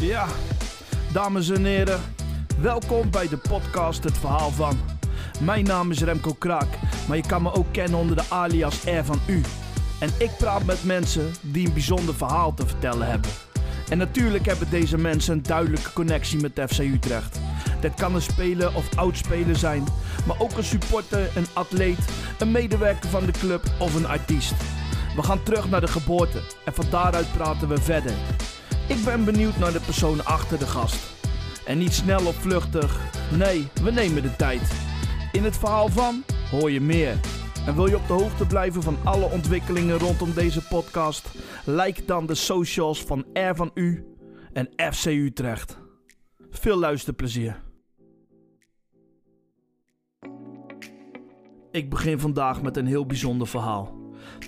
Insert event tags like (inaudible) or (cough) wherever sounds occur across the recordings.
Ja, dames en heren, welkom bij de podcast Het Verhaal van. Mijn naam is Remco Kraak, maar je kan me ook kennen onder de alias R van U. En ik praat met mensen die een bijzonder verhaal te vertellen hebben. En natuurlijk hebben deze mensen een duidelijke connectie met FC Utrecht. Dit kan een speler of oud-speler zijn, maar ook een supporter, een atleet, een medewerker van de club of een artiest. We gaan terug naar de geboorte en van daaruit praten we verder. Ik ben benieuwd naar de persoon achter de gast. En niet snel of vluchtig, nee, we nemen de tijd. In het verhaal van hoor je meer. En wil je op de hoogte blijven van alle ontwikkelingen rondom deze podcast? Like dan de socials van R van U en FC Utrecht. Veel luisterplezier. Ik begin vandaag met een heel bijzonder verhaal.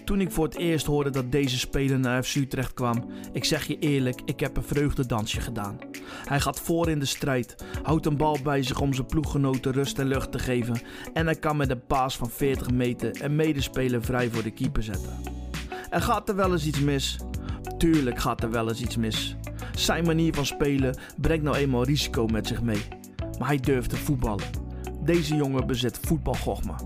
Toen ik voor het eerst hoorde dat deze speler naar FC Utrecht kwam, ik zeg je eerlijk, ik heb een vreugdedansje gedaan. Hij gaat voor in de strijd, houdt een bal bij zich om zijn ploeggenoten rust en lucht te geven en hij kan met een paas van 40 meter een medespeler vrij voor de keeper zetten. En gaat er wel eens iets mis? Tuurlijk gaat er wel eens iets mis. Zijn manier van spelen brengt nou eenmaal risico met zich mee. Maar hij durft te voetballen. Deze jongen bezit voetbalgochma.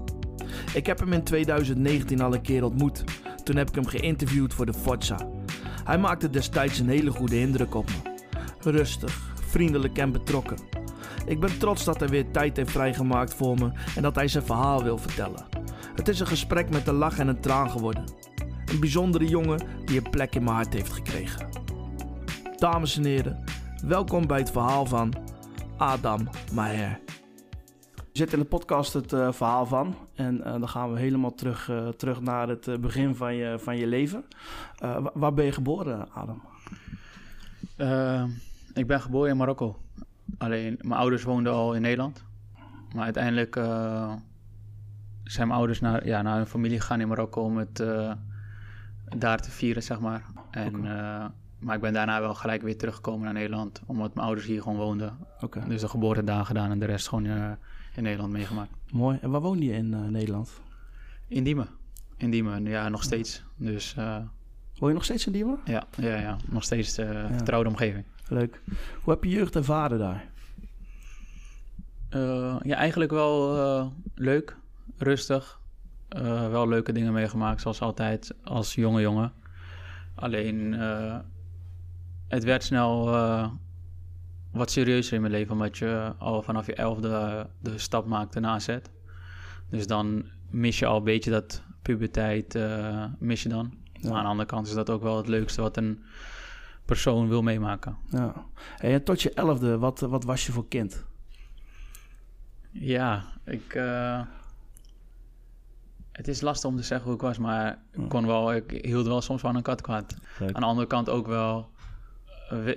Ik heb hem in 2019 al een keer ontmoet. Toen heb ik hem geïnterviewd voor de Forza. Hij maakte destijds een hele goede indruk op me. Rustig, vriendelijk en betrokken. Ik ben trots dat hij weer tijd heeft vrijgemaakt voor me en dat hij zijn verhaal wil vertellen. Het is een gesprek met een lach en een traan geworden. Een bijzondere jongen die een plek in mijn hart heeft gekregen. Dames en heren, welkom bij het verhaal van Adam Maher. Je zit in de podcast het uh, verhaal van. En uh, dan gaan we helemaal terug, uh, terug naar het begin van je, van je leven. waar ben je geboren, Adam? ik ben geboren in Marokko. Alleen, mijn ouders woonden al in Nederland. Maar uiteindelijk zijn mijn ouders naar, ja, naar hun familie gegaan in Marokko om het daar te vieren, zeg maar. En, okay. maar ik ben daarna wel gelijk weer teruggekomen naar Nederland, omdat mijn ouders hier gewoon woonden. Okay. Dus de geboorte daar gedaan en de rest gewoon in Nederland meegemaakt. Mooi. En waar woon je in uh, Nederland? In Diemen. In Diemen, ja, nog steeds. Dus, uh, woon je nog steeds in Diemen? Ja, ja, ja. nog steeds de ja. vertrouwde omgeving. Leuk. Hoe heb je jeugd ervaren daar? Ja, eigenlijk wel leuk, rustig. wel leuke dingen meegemaakt, zoals altijd, als jonge jongen. Alleen, het werd snel wat serieuzer in mijn leven, omdat je al vanaf je elfde de stap maakte naar AZ. Dus dan mis je al een beetje dat puberteit, uh, mis je dan. Maar aan de andere kant is dat ook wel het leukste wat een persoon wil meemaken. Ja. En tot je elfde, wat, wat was je voor kind? Ja, ik... Uh, het is lastig om te zeggen hoe ik was, maar ik, kon wel, ik hield wel soms van een kwaad. Aan de andere kant ook wel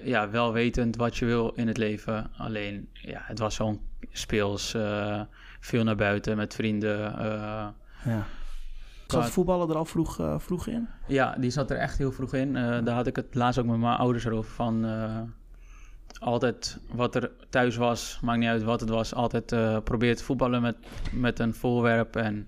ja, wel wetend wat je wil in het leven. Alleen, ja, het was zo'n speels. Uh, veel naar buiten met vrienden. Uh, ja. Zat voetballen er al vroeg, uh, vroeg in? Ja, die zat er echt heel vroeg in. daar had ik het laatst ook met mijn ouders erover van... altijd wat er thuis was, maakt niet uit wat het was... altijd probeer te voetballen met, met een voorwerp. En,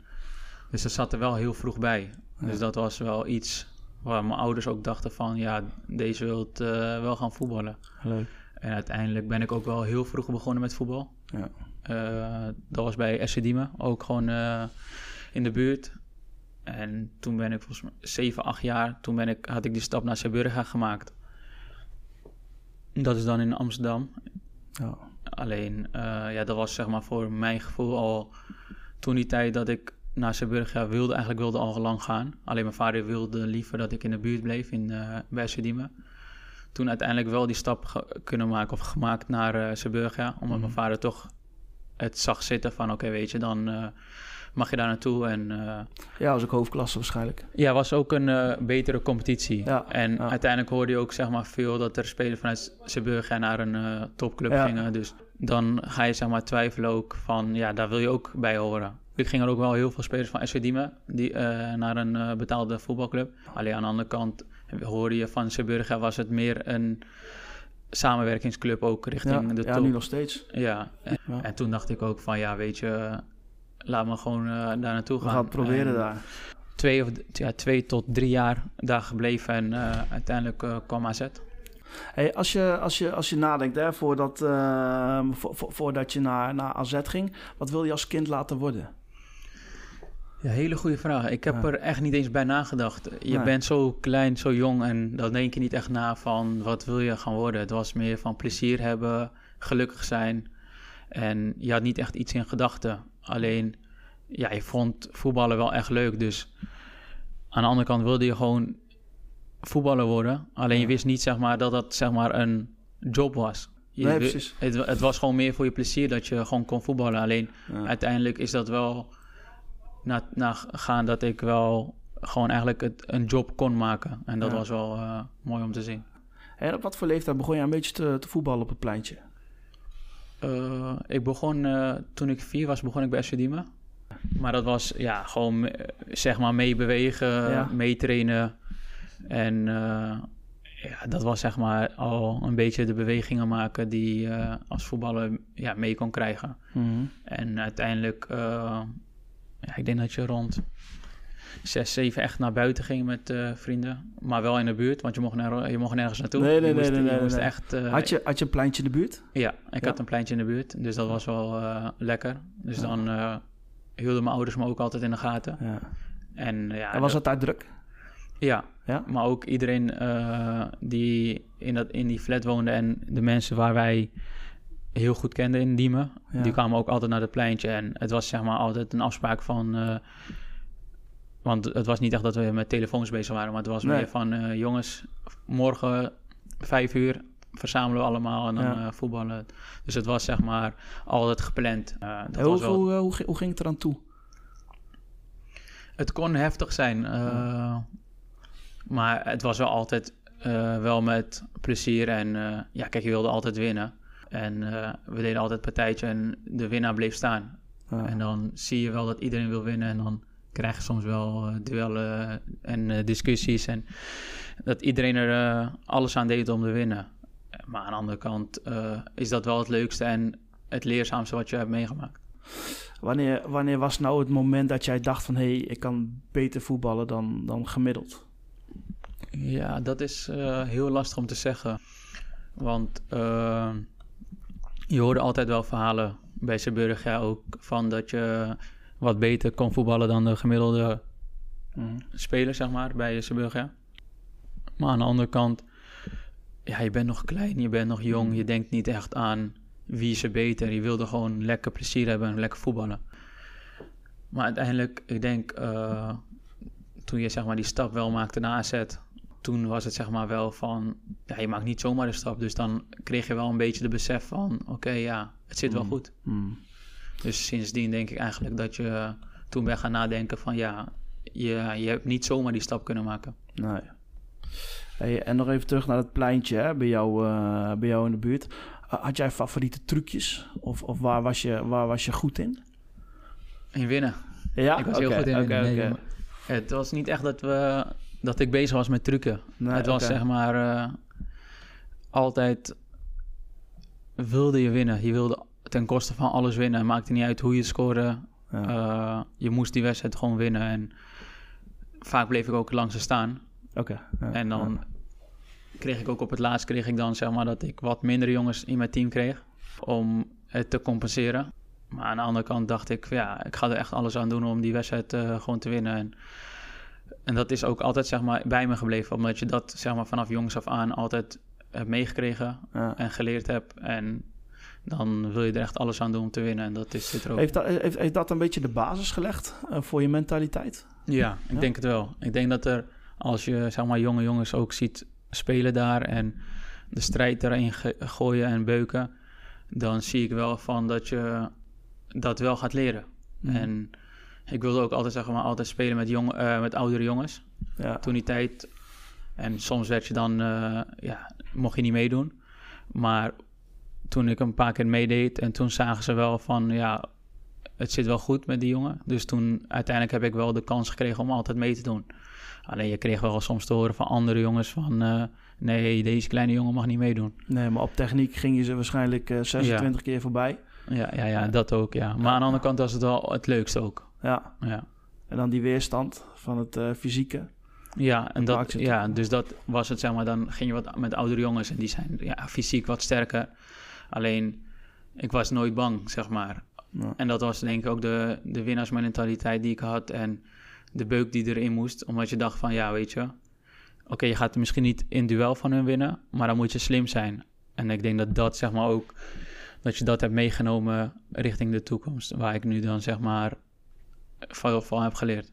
dus dat zat er wel heel vroeg bij. Dus dat was wel iets waar mijn ouders ook dachten van, ja, deze wil uh, wel gaan voetballen. Leuk. En uiteindelijk ben ik ook wel heel vroeg begonnen met voetbal. Ja. Uh, dat was bij SC Diemen, ook gewoon uh, in de buurt. En toen ben ik volgens mij 7, 8 jaar, toen ben ik, had ik die stap naar Zeeburga gemaakt. Dat is dan in Amsterdam. Ja. Alleen, ja, dat was zeg maar voor mijn gevoel al toen die tijd dat ik naar Zeeburg ja, wilde, eigenlijk wilde al lang gaan. Alleen mijn vader wilde liever dat ik in de buurt bleef in, uh, bij. Toen uiteindelijk wel die stap kunnen maken of gemaakt naar uh, Zeeburg, omdat mijn mhm. vader toch het zag zitten van oké, weet je, dan uh, mag je daar naartoe. En, ja, was ook hoofdklasse waarschijnlijk. Ja, was ook een betere competitie. Ja, en uiteindelijk hoorde je ook zeg maar veel dat er spelers vanuit Zeeburg naar een topclub gingen. Dus dan ga je zeg maar twijfelen ook van ja, daar wil je ook bij horen. Ik ging er ook wel heel veel spelers van SV Diemen die, uh, naar een uh, betaalde voetbalclub. Alleen aan de andere kant hoorde je van Zeeburger was het meer een samenwerkingsclub ook richting ja, de top. Ja, nu nog steeds. Ja. En, ja. en, toen dacht ik ook van ja, weet je, laat me gewoon uh, daar naartoe gaan. We gaan het proberen en, daar. Twee, of, ja, twee tot drie jaar daar gebleven en uiteindelijk kwam AZ. Hey, als, je, als, je, als je nadenkt, hè, voordat, voordat je naar, naar AZ ging, wat wil je als kind laten worden? Ja, hele goede vraag. Ik heb er echt niet eens bij nagedacht. Je bent zo klein, zo jong en dan denk je niet echt na van wat wil je gaan worden. Het was meer van plezier hebben, gelukkig zijn. En je had niet echt iets in gedachten. Alleen, ja, je vond voetballen wel echt leuk. Dus aan de andere kant wilde je gewoon voetballer worden. Alleen je wist niet zeg maar, dat dat zeg maar, een job was. Je, nee, precies. Het, het, was gewoon meer voor je plezier dat je gewoon kon voetballen. Alleen uiteindelijk is dat wel na, gaan dat ik wel gewoon eigenlijk het, een job kon maken. En dat was wel uh, mooi om te zien. En op wat voor leeftijd begon je een beetje te, te voetballen op het pleintje? Uh, ik begon, uh, toen ik vier was, begon ik bij SC Maar dat was ja, gewoon zeg maar meebewegen, ja. meetrainen. En ja, dat was zeg maar al een beetje de bewegingen maken die je als voetballer ja, mee kon krijgen. Mm -hmm. En uiteindelijk ja, ik denk dat je rond 6, 7 echt naar buiten ging met uh, vrienden. Maar wel in de buurt, want je mocht, naar, je mocht nergens naartoe. Nee, nee, je moest, nee. nee, je moest nee. echt, uh, had, je, had je een pleintje in de buurt? Ja, ik ja? had een pleintje in de buurt. Dus dat was wel uh, lekker. Dus ja. dan hielden mijn ouders me ook altijd in de gaten. Ja. En, ja, en was het daar druk? Ja, ja? maar ook iedereen die in, dat, in die flat woonde en de mensen waar wij heel goed kende in Diemen. Ja. Die kwamen ook altijd naar het pleintje. En het was zeg maar altijd een afspraak van... Uh, want het was niet echt dat we met telefoons bezig waren... maar het was nee. meer van... Uh, jongens, morgen vijf uur verzamelen we allemaal en dan ja. uh, voetballen. Dus het was zeg maar altijd gepland. dat hoe, was wel... hoe, hoe, hoe, ging het eraan toe? Het kon heftig zijn. Maar het was wel altijd wel met plezier. En ja, kijk, je wilde altijd winnen. En uh, we deden altijd partijtje en de winnaar bleef staan. En dan zie je wel dat iedereen wil winnen. En dan krijg je soms wel uh, duellen en uh, discussies. En dat iedereen er alles aan deed om te winnen. Maar aan de andere kant is dat wel het leukste en het leerzaamste wat je hebt meegemaakt. Wanneer, wanneer was nou het moment dat jij dacht van... hé, hey, ik kan beter voetballen dan, dan gemiddeld? Ja, dat is heel lastig om te zeggen. Want je hoorde altijd wel verhalen bij Zeeburg ja, ook van dat je wat beter kon voetballen dan de gemiddelde mm. speler, zeg maar, bij Zeeburg. Ja. Maar aan de andere kant, ja, je bent nog klein, je bent nog jong, je denkt niet echt aan wie is er beter. Je wilde gewoon lekker plezier hebben en lekker voetballen. Maar uiteindelijk, ik denk, uh, toen je zeg maar die stap wel maakte naar AZ, toen was het zeg maar wel van, ja, je maakt niet zomaar de stap. Dus dan kreeg je wel een beetje de besef van, oké, ja, het zit wel Mm. goed. Mm. Dus sindsdien denk ik eigenlijk dat je toen ben gaan nadenken van, ja, je, je hebt niet zomaar die stap kunnen maken. Nee. Hey, en nog even terug naar het pleintje hè, bij, jou, uh, bij jou in de buurt. Had jij favoriete trucjes? Of, of waar, was je, waar was je goed in? In winnen. Ja? Ik was okay, heel goed in okay, winnen. Nee, okay. Het was niet echt dat, we, dat ik bezig was met trucken. Nee, het was okay. zeg maar uh, altijd wilde je winnen. Je wilde ten koste van alles winnen. Het maakte niet uit hoe je scoorde. Ja. Uh, je moest die wedstrijd gewoon winnen. En vaak bleef ik ook langs ze staan. Oké. Ja, en dan ja. kreeg ik ook op het laatst kreeg ik dan zeg maar dat ik wat minder jongens in mijn team kreeg. Om het te compenseren. Maar aan de andere kant dacht ik, ja, ik ga er echt alles aan doen om die wedstrijd uh, gewoon te winnen. En, en dat is ook altijd zeg maar bij me gebleven. Omdat je dat zeg maar vanaf jongs af aan altijd hebt meegekregen ja. en geleerd hebt. En dan wil je er echt alles aan doen om te winnen. En dat is dit er ook. Heeft dat, heeft, heeft dat een beetje de basis gelegd uh, voor je mentaliteit? Ja, ik ja? denk het wel. Ik denk dat er, als je zeg maar jonge jongens ook ziet spelen daar en de strijd erin gooien en beuken, dan zie ik wel van dat je dat wel gaat leren. Mm. En ik wilde ook altijd zeggen maar altijd spelen met, jong, uh, met oudere jongens. Ja. Toen die tijd. En soms werd je dan, uh, ja, mocht je niet meedoen. Maar toen ik een paar keer meedeed en toen zagen ze wel van, ja, het zit wel goed met die jongen. Dus toen uiteindelijk heb ik wel de kans gekregen om altijd mee te doen. Alleen je kreeg wel soms te horen van andere jongens van... Uh, nee, deze kleine jongen mag niet meedoen. Nee, maar op techniek ging je ze waarschijnlijk uh, 26 ja. keer voorbij. Ja, ja, ja, dat ook, ja. Maar aan de andere kant was het wel het leukste ook. Ja. ja. En dan die weerstand van het uh, fysieke. Ja, en dat, ja, dus dat was het, zeg maar. Dan ging je wat met oudere jongens en die zijn ja, fysiek wat sterker. Alleen, ik was nooit bang, zeg maar. En dat was denk ik ook de, de winnaarsmentaliteit die ik had en de beuk die erin moest. Omdat je dacht van, ja, weet je, oké, je gaat misschien niet in duel van hun winnen, maar dan moet je slim zijn. En ik denk dat dat, zeg maar, ook, dat je dat hebt meegenomen richting de toekomst. Waar ik nu dan, zeg maar, van, van heb geleerd.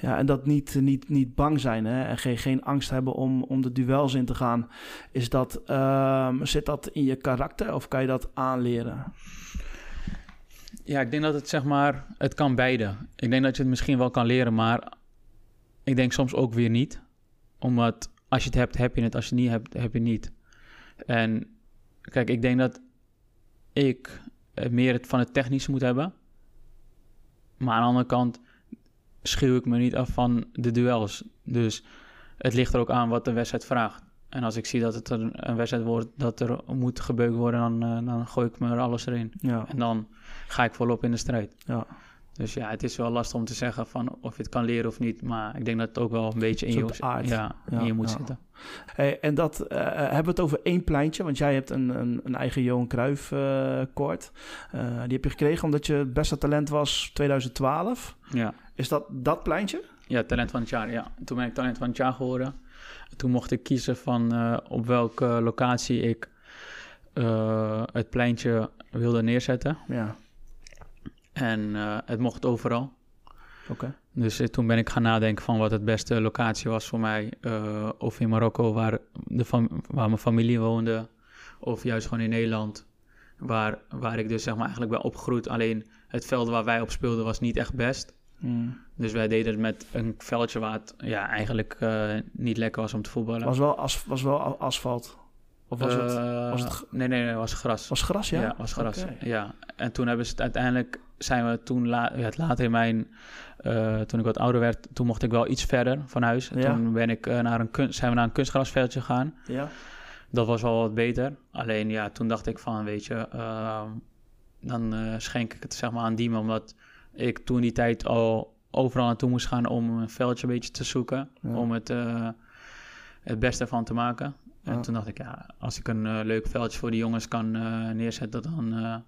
Ja, en dat niet, niet, niet bang zijn hè? en geen, geen angst hebben om, om de duels in te gaan. Is dat, uh, zit dat in je karakter of kan je dat aanleren? Ja, ik denk dat het zeg maar, het kan beide. Ik denk dat je het misschien wel kan leren, maar ik denk soms ook weer niet. Omdat als je het hebt, heb je het. Als je het niet hebt, heb je het niet. En kijk, ik denk dat ik meer het van het technische moet hebben. Maar aan de andere kant schuw ik me niet af van de duels. Dus het ligt er ook aan wat de wedstrijd vraagt. En als ik zie dat het een wedstrijd wordt dat er moet gebeukt worden, dan, uh, dan gooi ik me er alles erin. Ja. En dan ga ik volop in de strijd. Ja. Dus ja, het is wel lastig om te zeggen van of je het kan leren of niet. Maar ik denk dat het ook wel een beetje in, je, aard. Ja, in je moet zitten. Hey, en dat uh, hebben we het over één pleintje. Want jij hebt een, een, een eigen Johan Cruijff uh, koord. die heb je gekregen omdat je het beste talent was 2012. Ja. Is dat dat pleintje? Ja, talent van het jaar. Ja. Toen ben ik talent van het jaar geworden. Toen mocht ik kiezen van op welke locatie ik het pleintje wilde neerzetten. Ja. En uh, het mocht overal. Oké. Dus toen ben ik gaan nadenken van wat het beste locatie was voor mij. of in Marokko, waar, de waar mijn familie woonde. Of juist gewoon in Nederland. Waar, waar ik dus zeg maar eigenlijk ben opgegroeid. Alleen het veld waar wij op speelden was niet echt best. Mm. Dus wij deden het met een veldje waar het ja, eigenlijk uh, niet lekker was om te voetballen. Was wel, as, was wel asfalt? Of was, uh, het, was het... Nee, nee, nee, was gras. Was gras, ja? Ja, was gras, okay. ja. En toen hebben ze het uiteindelijk, zijn we toen la, ja, later in mijn, uh, toen ik wat ouder werd, toen mocht ik wel iets verder van huis. En ja. toen ben ik, naar een kunst, zijn we naar een kunstgrasveldje gegaan. Ja. Dat was wel wat beter. Alleen ja, toen dacht ik van, weet je, ehm, dan schenk ik het zeg maar aan Diemen, omdat ik toen die tijd al overal naartoe moest gaan om een veldje een beetje te zoeken. Om het, het beste van te maken. En toen dacht ik, ja, als ik een uh, leuk veldje voor die jongens kan uh, neerzetten, dan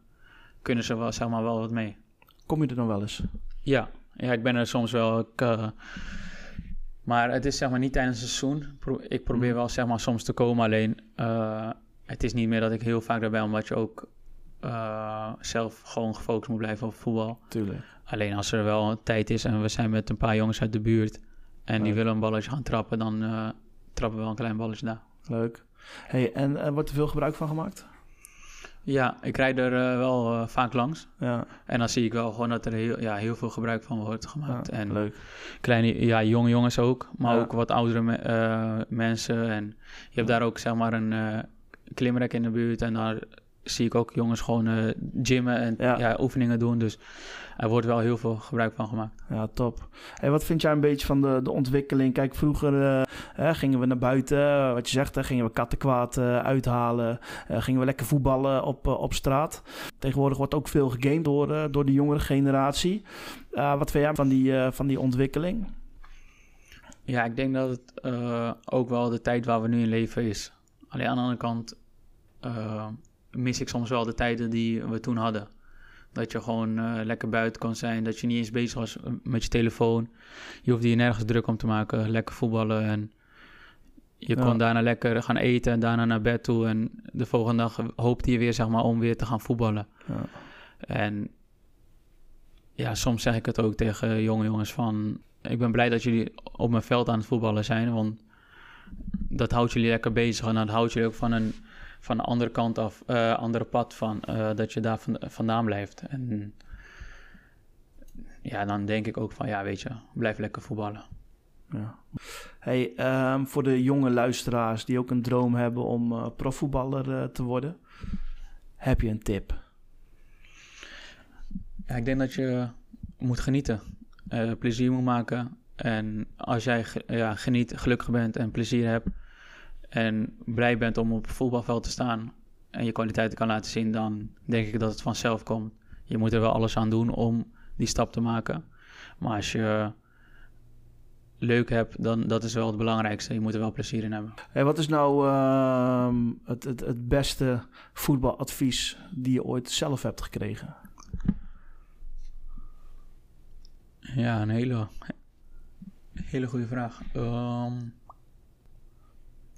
kunnen ze wel, zeg maar, wel wat mee. Kom je er dan wel eens? Ja, ja ik ben er soms wel. Ik, maar het is zeg maar niet tijdens het seizoen. Ik probeer mm. wel zeg maar soms te komen, alleen het is niet meer dat ik heel vaak daarbij, omdat je ook zelf gewoon gefocust moet blijven op voetbal. Tuurlijk. Alleen als er wel tijd is en we zijn met een paar jongens uit de buurt en die willen een balletje gaan trappen, dan trappen we wel een klein balletje daar. Leuk. Hey, en wordt er veel gebruik van gemaakt? Ja, ik rijd er uh, wel vaak langs. Ja. En dan zie ik wel gewoon dat er heel, ja, heel veel gebruik van wordt gemaakt. Ja, en leuk. Kleine, ja, jonge jongens ook, maar ook wat oudere me mensen. En je hebt daar ook zeg maar een klimrek in de buurt en daar zie ik ook jongens gewoon gymmen en ja. oefeningen doen. Dus er wordt wel heel veel gebruik van gemaakt. Ja, top. Hey, wat vind jij een beetje van de, de ontwikkeling? Kijk, vroeger uh, gingen we naar buiten, wat je zegt, hè, gingen we kattenkwaad uh, uithalen. Uh, gingen we lekker voetballen op, op straat. Tegenwoordig wordt ook veel gegamed door, door de jongere generatie. wat vind jij van die, van die ontwikkeling? Ja, ik denk dat het ook wel de tijd waar we nu in leven is. Alleen aan de andere kant mis ik soms wel de tijden die we toen hadden. Dat je gewoon uh, lekker buiten kon zijn. Dat je niet eens bezig was eh, met je telefoon. Je hoefde je nergens druk om te maken. Lekker voetballen. En je kon daarna lekker gaan eten en daarna naar bed toe. En de volgende dag hoopte je weer zeg maar, om weer te gaan voetballen. Ja. En ja, soms zeg ik het ook tegen jonge jongens van... Ik ben blij dat jullie op mijn veld aan het voetballen zijn. Want dat houdt jullie lekker bezig. En dat houdt jullie ook van een van de andere kant af, uh, andere pad van, uh, dat je daar van, vandaan blijft. En ja, dan denk ik ook van, ja, weet je, blijf lekker voetballen. Ja. Hey, um, voor de jonge luisteraars die ook een droom hebben om uh, profvoetballer te worden, heb je een tip? Ja, ik denk dat je moet genieten, plezier moet maken. En als jij ja, geniet, gelukkig bent en plezier hebt, en blij bent om op het voetbalveld te staan en je kwaliteiten kan laten zien, dan denk ik dat het vanzelf komt. Je moet er wel alles aan doen om die stap te maken. Maar als je leuk heb, dan dat is wel het belangrijkste. Je moet er wel plezier in hebben. Hey, wat is nou ehm, het, het, het beste voetbaladvies die je ooit zelf hebt gekregen? Ja, een hele, hele goede vraag. Ehm,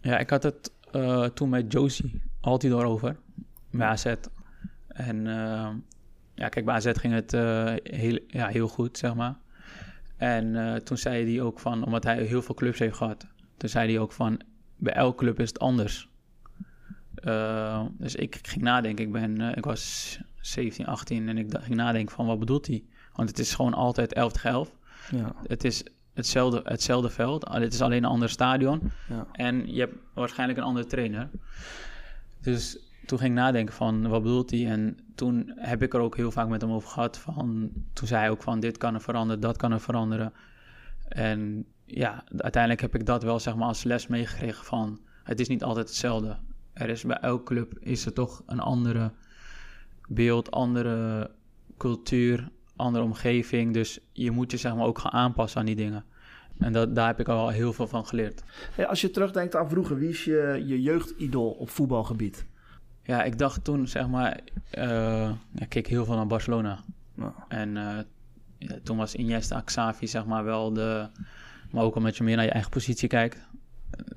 ja, ik had het uh, toen met Josie altijd over, bij AZ. En uh, ja, kijk, bij AZ ging het uh, heel, ja, heel goed, zeg maar. En toen zei hij ook van, omdat hij heel veel clubs heeft gehad, toen zei hij ook van, bij elke club is het anders. dus ik ging nadenken, ik, ben, ik was 17, 18 en ik ging nadenken van, wat bedoelt hij? Want het is gewoon altijd 11 tegen 11. Ja. Het is hetzelfde, hetzelfde veld. Het is alleen een ander stadion. Ja. En je hebt waarschijnlijk een andere trainer. Dus toen ging ik nadenken van wat bedoelt hij? En toen heb ik er ook heel vaak met hem over gehad. Van, toen zei hij ook van dit kan er veranderen, dat kan er veranderen. En ja, uiteindelijk heb ik dat wel zeg maar als les meegekregen van het is niet altijd hetzelfde. Er is bij elke club is er toch een andere beeld, andere cultuur, andere omgeving. Dus je moet je zeg maar ook gaan aanpassen aan die dingen. En dat, daar heb ik al heel veel van geleerd. als je terugdenkt aan vroeger, wie is je, je jeugdidool op voetbalgebied? Ja, ik dacht toen, zeg maar, uh, ik keek heel veel naar Barcelona. En uh, ja, toen was Iniesta, Xavi, zeg maar, wel de... Maar ook omdat je meer naar je eigen positie kijkt.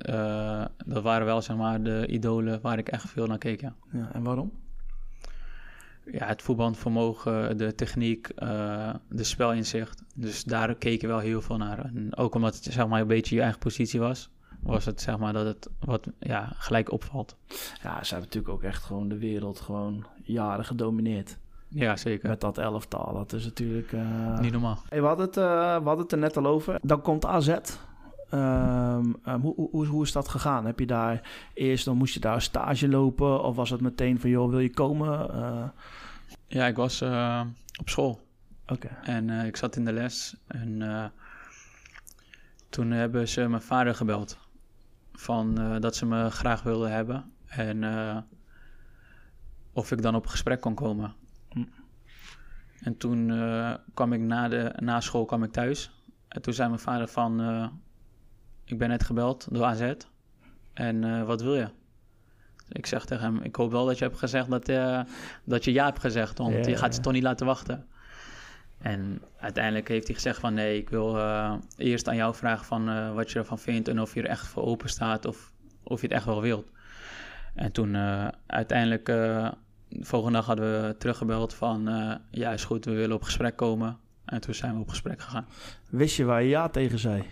Uh, dat waren wel, zeg maar, de idolen waar ik echt veel naar keek, ja. ja en waarom? Ja, het voetbalvermogen, de techniek, uh, de spelinzicht. Dus daar keek je wel heel veel naar. En ook omdat het zeg maar, een beetje je eigen positie was, was het zeg maar dat het wat ja, gelijk opvalt. Ja, ze hebben natuurlijk ook echt gewoon de wereld gewoon jaren gedomineerd. Ja, zeker. Met dat elftal. Dat is natuurlijk... Uh... Niet normaal. Hey, we, hadden het, uh, we hadden het er net al over. Dan komt AZ. Um, um, hoe, hoe, hoe, is dat gegaan? Heb je daar eerst, dan moest je daar stage lopen? Of was het meteen van, joh, wil je komen? Uh... Ja, ik was uh, op school. Oké. En uh, ik zat in de les. En toen hebben ze mijn vader gebeld. Van dat ze me graag wilden hebben. En of ik dan op gesprek kon komen. Hm. En toen kwam ik na, de, na school kwam ik thuis. En toen zei mijn vader van ik ben net gebeld door AZ. En uh, wat wil je? Ik zeg tegen hem, ik hoop wel dat je hebt gezegd dat, uh, dat je ja hebt gezegd. Want yeah. je gaat ze toch niet laten wachten. En uiteindelijk heeft hij gezegd van nee, ik wil uh, eerst aan jou vragen van wat je ervan vindt. En of je er echt voor open staat of of je het echt wel wilt. En toen uiteindelijk, de volgende dag hadden we teruggebeld van ja is goed, we willen op gesprek komen. En toen zijn we op gesprek gegaan. Wist je waar je ja tegen zei?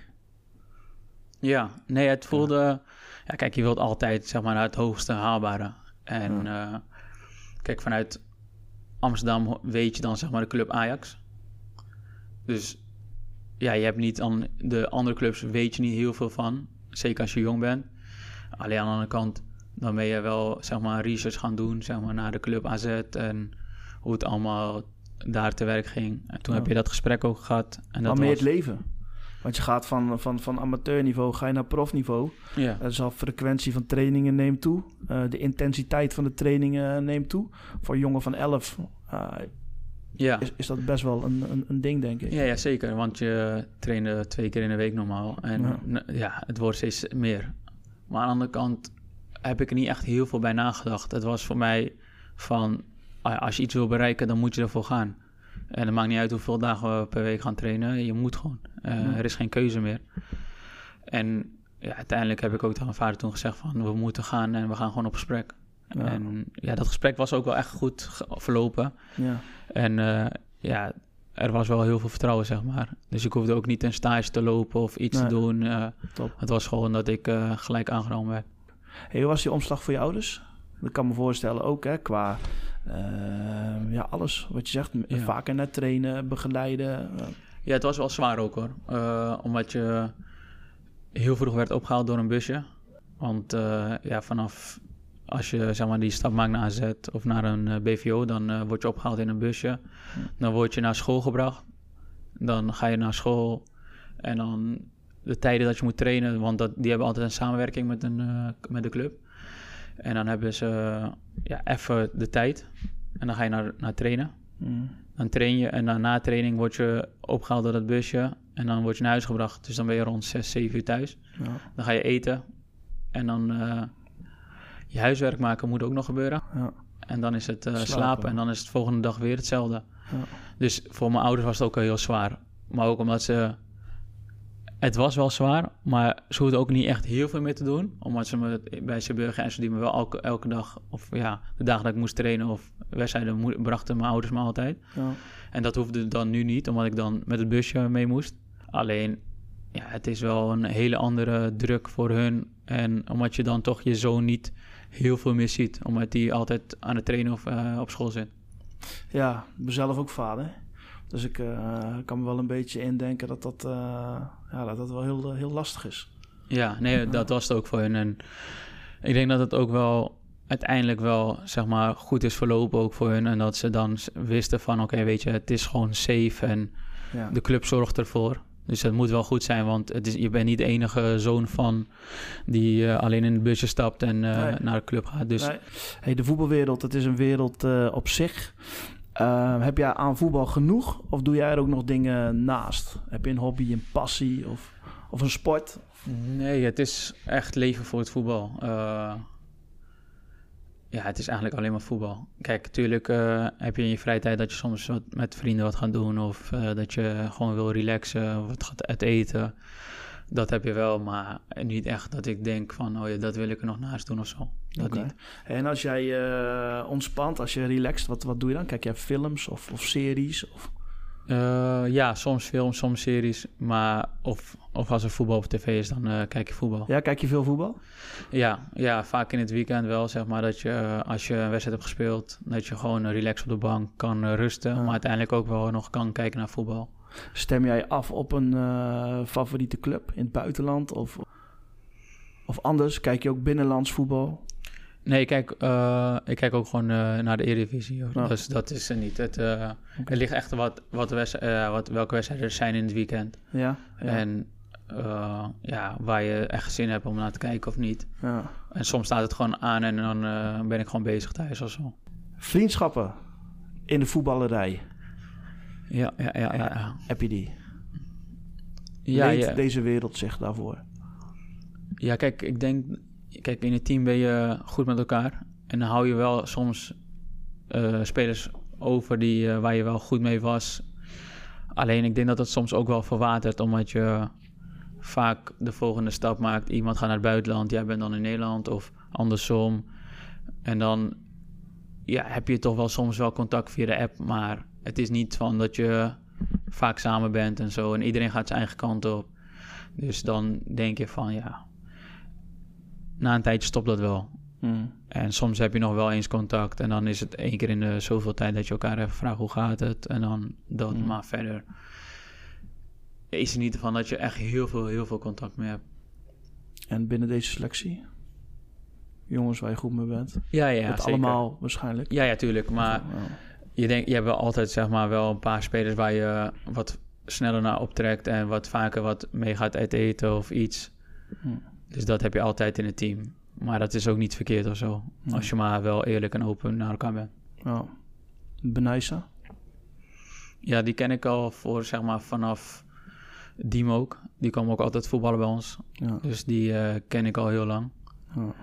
Ja, nee, het voelde... Ja. kijk, je wilt altijd zeg maar naar het hoogste haalbare. En uh, kijk, vanuit Amsterdam weet je dan zeg maar de club Ajax. Dus ja, je hebt niet dan de andere clubs weet je niet heel veel van. Zeker als je jong bent. Alleen aan de andere kant, dan ben je wel zeg maar research gaan doen, zeg maar naar de club AZ en hoe het allemaal daar te werk ging. En toen heb je dat gesprek ook gehad. En dat was... het leven? Want je gaat van, van, van amateurniveau ga je naar profniveau. Ja. Dus al frequentie van trainingen neemt toe. Uh, de intensiteit van de trainingen neemt toe. Voor jongen van 11 uh, ja. is, is dat best wel een, een, een, ding, denk ik. Ja, ja, zeker. Want je trainde twee keer in de week normaal. En ja. ja, het wordt steeds meer. Maar aan de andere kant heb ik er niet echt heel veel bij nagedacht. Het was voor mij van, ah als je iets wil bereiken, dan moet je ervoor gaan. En het maakt niet uit hoeveel dagen we per week gaan trainen. Je moet gewoon. Uh, Er is geen keuze meer. En ja, uiteindelijk heb ik ook tegen mijn vader toen gezegd van... we moeten gaan en we gaan gewoon op gesprek. Ja. En ja, dat gesprek was ook wel echt goed verlopen. Ja. En uh, ja, er was wel heel veel vertrouwen, zeg maar. Dus ik hoefde ook niet een stage te lopen of iets nee. te doen. Uh, Top. Het was gewoon dat ik gelijk aangenomen werd. Hey, hoe was die omslag voor je ouders? Dat kan me voorstellen ook, hè, qua ja, alles wat je zegt. Ja. Vaker naar trainen, begeleiden. Ja, het was wel zwaar ook hoor. Uh, omdat je heel vroeg werd opgehaald door een busje. Want uh, ja, vanaf als je zeg maar, die stap maakt naar AZ of naar een BVO, dan word je opgehaald in een busje. Dan word je naar school gebracht. Dan ga je naar school en dan de tijden dat je moet trainen, want dat, die hebben altijd een samenwerking met, een, met de club. En dan hebben ze ja, even de tijd. En dan ga je naar, naar trainen. Mm. Dan train je en dan na training word je opgehaald door dat busje. En dan word je naar huis gebracht. Dus dan ben je rond 6, 7 uur thuis. Ja. Dan ga je eten. En dan uh, je huiswerk maken moet ook nog gebeuren. Ja. En dan is het uh, slapen. slapen. En dan is het volgende dag weer hetzelfde. Ja. Dus voor mijn ouders was het ook heel zwaar. Maar ook omdat ze... Het was wel zwaar, maar ze hoefden ook niet echt heel veel meer te doen. Omdat ze me bij Zeeburger en ze die me wel elke, elke dag... Of ja, de dagen dat ik moest trainen of wedstrijden... brachten mijn ouders me altijd. Ja. En dat hoefde dan nu niet, omdat ik dan met het busje mee moest. Alleen, ja, het is wel een hele andere druk voor hun. En omdat je dan toch je zoon niet heel veel meer ziet. Omdat hij altijd aan het trainen of uh, op school zit. Ja, ik ben zelf ook vader. Dus ik uh, kan me wel een beetje indenken dat dat, uh, ja, dat, dat wel heel, heel lastig is. Ja, nee, dat was het ook voor hun. En ik denk dat het ook wel uiteindelijk wel, zeg maar, goed is verlopen ook voor hun. En dat ze dan wisten van, oké, weet je, het is gewoon safe en ja. de club zorgt ervoor. Dus dat moet wel goed zijn, want het is, je bent niet de enige zoon van die uh, alleen in het busje stapt en uh, naar de club gaat. Dus... Nee. Hey, de voetbalwereld, het is een wereld uh, op zich. Heb jij aan voetbal genoeg of doe jij er ook nog dingen naast? Heb je een hobby, een passie of, of een sport? Nee, het is echt leven voor het voetbal. Ja, het is eigenlijk alleen maar voetbal. Kijk, natuurlijk uh, heb je in je vrije tijd dat je soms wat met vrienden wat gaat doen. Of uh, dat je gewoon wil relaxen of wat gaat uit eten. Dat heb je wel, maar niet echt dat ik denk van, oh ja, dat wil ik er nog naast doen of zo. Dat okay. niet. En als jij uh, ontspant, als je relaxt, wat, wat doe je dan? Kijk jij films of, of series? Of... Uh, ja, soms films, soms series. Maar of, of als er voetbal op tv is, dan uh, kijk je voetbal. Ja, kijk je veel voetbal? Ja, ja, vaak in het weekend wel. Zeg maar dat je, als je een wedstrijd hebt gespeeld, dat je gewoon relax op de bank kan rusten. Maar uiteindelijk ook wel nog kan kijken naar voetbal. Stem jij af op een favoriete club in het buitenland? Of, of anders? Kijk je ook binnenlands voetbal? Nee, ik kijk, uh, ik kijk ook gewoon uh, naar de Eredivisie. Hoor. Dus dat is er niet. Het, uh, okay. Er ligt echt wat, wat, wat welke wedstrijden er zijn in het weekend. Ja. ja. En ja, waar je echt zin hebt om naar te kijken of niet. Ja. En soms staat het gewoon aan en dan ben ik gewoon bezig thuis of zo. Vriendschappen in de voetballerij. Ja, ja, ja. ja, ja. Heb je die? Ja, Weet deze wereld zich daarvoor? Ja, kijk, ik denk kijk, in het team ben je goed met elkaar. En dan hou je wel soms uh, spelers over die, uh, waar je wel goed mee was. Alleen ik denk dat het soms ook wel verwatert, omdat je vaak de volgende stap maakt. Iemand gaat naar het buitenland, jij bent dan in Nederland of andersom. En dan ja, heb je toch wel soms wel contact via de app, maar het is niet van dat je vaak samen bent en zo. En iedereen gaat zijn eigen kant op. Dus dan denk je van ja, na een tijdje stopt dat wel. Hmm. En soms heb je nog wel eens contact. En dan is het één keer in de zoveel tijd dat je elkaar even vraagt hoe gaat het. En dan dat. Hmm. Maar verder is het niet van dat je echt heel veel, heel veel contact mee hebt. En binnen deze selectie? Jongens waar je goed mee bent? Ja, ja. Het allemaal waarschijnlijk? Ja, ja, tuurlijk. Maar je, denkt, je hebt wel altijd zeg maar wel een paar spelers waar je wat sneller naar optrekt. En wat vaker wat mee gaat uit eten of iets. Hmm. Dus dat heb je altijd in het team. Maar dat is ook niet verkeerd of zo. Als je maar wel eerlijk en open naar elkaar bent. Ja. Benaisa? Ja, die ken ik al voor zeg maar vanaf Diem ook. Die kwam ook altijd voetballen bij ons. Ja. Dus die uh, ken ik al heel lang. Ja.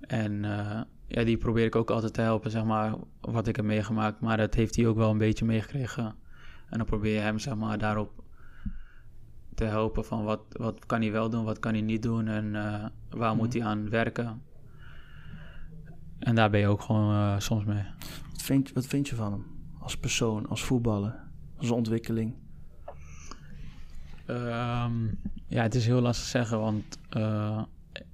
En uh, ja, die probeer ik ook altijd te helpen, zeg maar, wat ik heb meegemaakt. Maar dat heeft hij ook wel een beetje meegekregen. En dan probeer je hem, zeg maar, daarop te helpen van wat, wat kan hij wel doen, wat kan hij niet doen en uh, waar moet mhm. hij aan werken. En daar ben je ook gewoon uh, soms mee. Wat vind, wat vind je van hem als persoon, als voetballer, als ontwikkeling? Um, ja, het is heel lastig zeggen, want uh,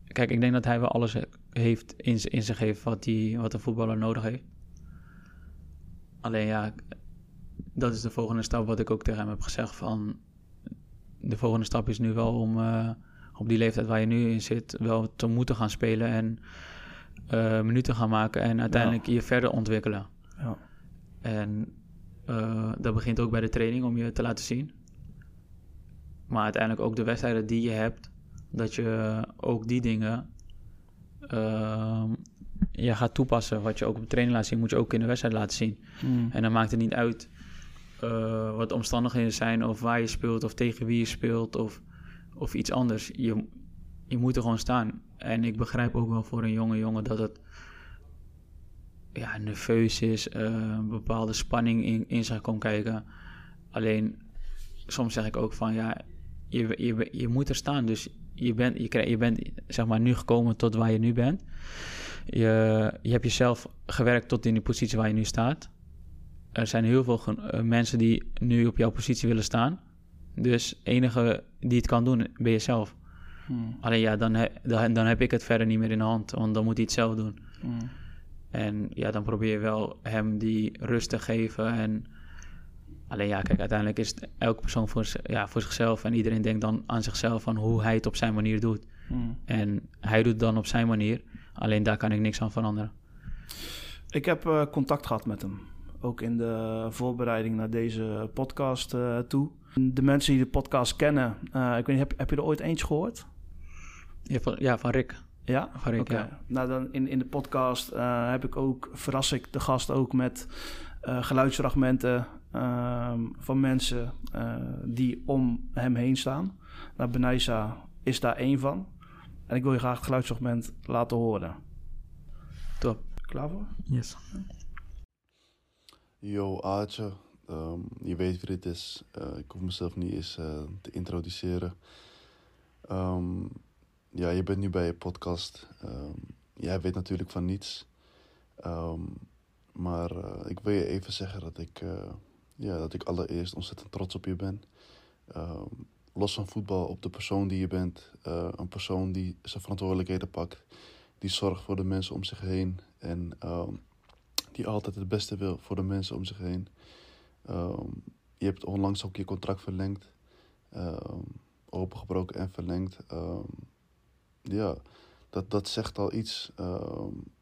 kijk, ik denk dat hij wel alles heeft in, in zich heeft wat, die, wat een voetballer nodig heeft. Alleen ja, dat is de volgende stap wat ik ook tegen hem heb gezegd van de volgende stap is nu wel om uh, op die leeftijd waar je nu in zit, wel te moeten gaan spelen en uh, minuten gaan maken en uiteindelijk je verder ontwikkelen. Ja. En uh, dat begint ook bij de training om je te laten zien. Maar uiteindelijk ook de wedstrijden die je hebt, dat je ook die dingen uh, je gaat toepassen. Wat je ook op de training laat zien, moet je ook in de wedstrijd laten zien. Hmm. En dan maakt het niet uit uh, wat omstandigheden zijn, of waar je speelt, of tegen wie je speelt, of, of iets anders. Je, je moet er gewoon staan. En ik begrijp ook wel voor een jonge jongen dat het ja, nerveus is, uh, een bepaalde spanning in, in zich kan kijken. Alleen soms zeg ik ook van ja, je, je, je moet er staan. Dus je bent, je, krijg, je bent zeg maar nu gekomen tot waar je nu bent. Je, je hebt jezelf gewerkt tot in die positie waar je nu staat. Er zijn heel veel uh, mensen die nu op jouw positie willen staan. Dus enige die het kan doen, ben jezelf. Hmm. Alleen ja, dan, dan, dan, heb ik het verder niet meer in de hand, want dan moet hij het zelf doen. Hmm. En ja, dan probeer je wel hem die rust te geven. En alleen ja, kijk, uiteindelijk is het elke persoon voor, ja, voor zichzelf. En iedereen denkt dan aan zichzelf van hoe hij het op zijn manier doet. Hmm. En hij doet het dan op zijn manier. Alleen daar kan ik niks aan veranderen. Ik heb uh, contact gehad met hem. Ook in de voorbereiding naar deze podcast uh, toe. De mensen die de podcast kennen, uh, ik weet niet, heb, heb je er ooit eentje gehoord? Ja, van, ja, van Rick. Ja? Van Rick, ja. Nou, dan in, in de podcast heb ik ook, verras ik de gast ook met geluidsfragmenten ehm, van mensen die om hem heen staan. Nou, Benaisa is daar één van. En ik wil je graag het geluidsfragment laten horen. Top. Klaar voor? Yes. Yo, Aatje. Um, je weet wie dit is. Uh, ik hoef mezelf niet eens uh, te introduceren. Um, ja, je bent nu bij je podcast. Um, jij weet natuurlijk van niets. maar uh, ik wil je even zeggen dat ik, ja, dat ik allereerst ontzettend trots op je ben. los van voetbal op de persoon die je bent. een persoon die zijn verantwoordelijkheden pakt. Die zorgt voor de mensen om zich heen. En die altijd het beste wil voor de mensen om zich heen. Um, je hebt onlangs ook je contract verlengd, um, opengebroken en verlengd. Um, ja, dat, dat zegt al iets.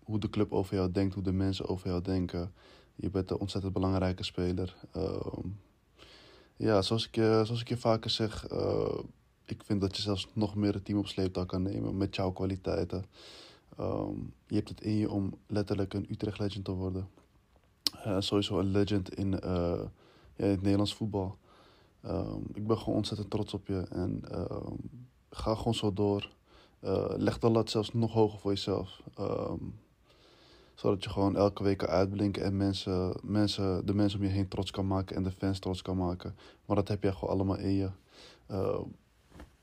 hoe de club over jou denkt, hoe de mensen over jou denken. Je bent een ontzettend belangrijke speler. ja, zoals ik, je, zoals ik je vaker zeg, uh, ik vind dat je zelfs nog meer het team op sleeptouw kan nemen met jouw kwaliteiten. Um, je hebt het in je om letterlijk een Utrecht legend te worden. Uh, sowieso een legend in, ja, in het Nederlands voetbal. Um, ik ben gewoon ontzettend trots op je. En um, ga gewoon zo door. Uh, leg de lat zelfs nog hoger voor jezelf. zodat je gewoon elke week kan uitblinken en mensen, mensen, de mensen om je heen trots kan maken en de fans trots kan maken. Maar dat heb jij gewoon allemaal in je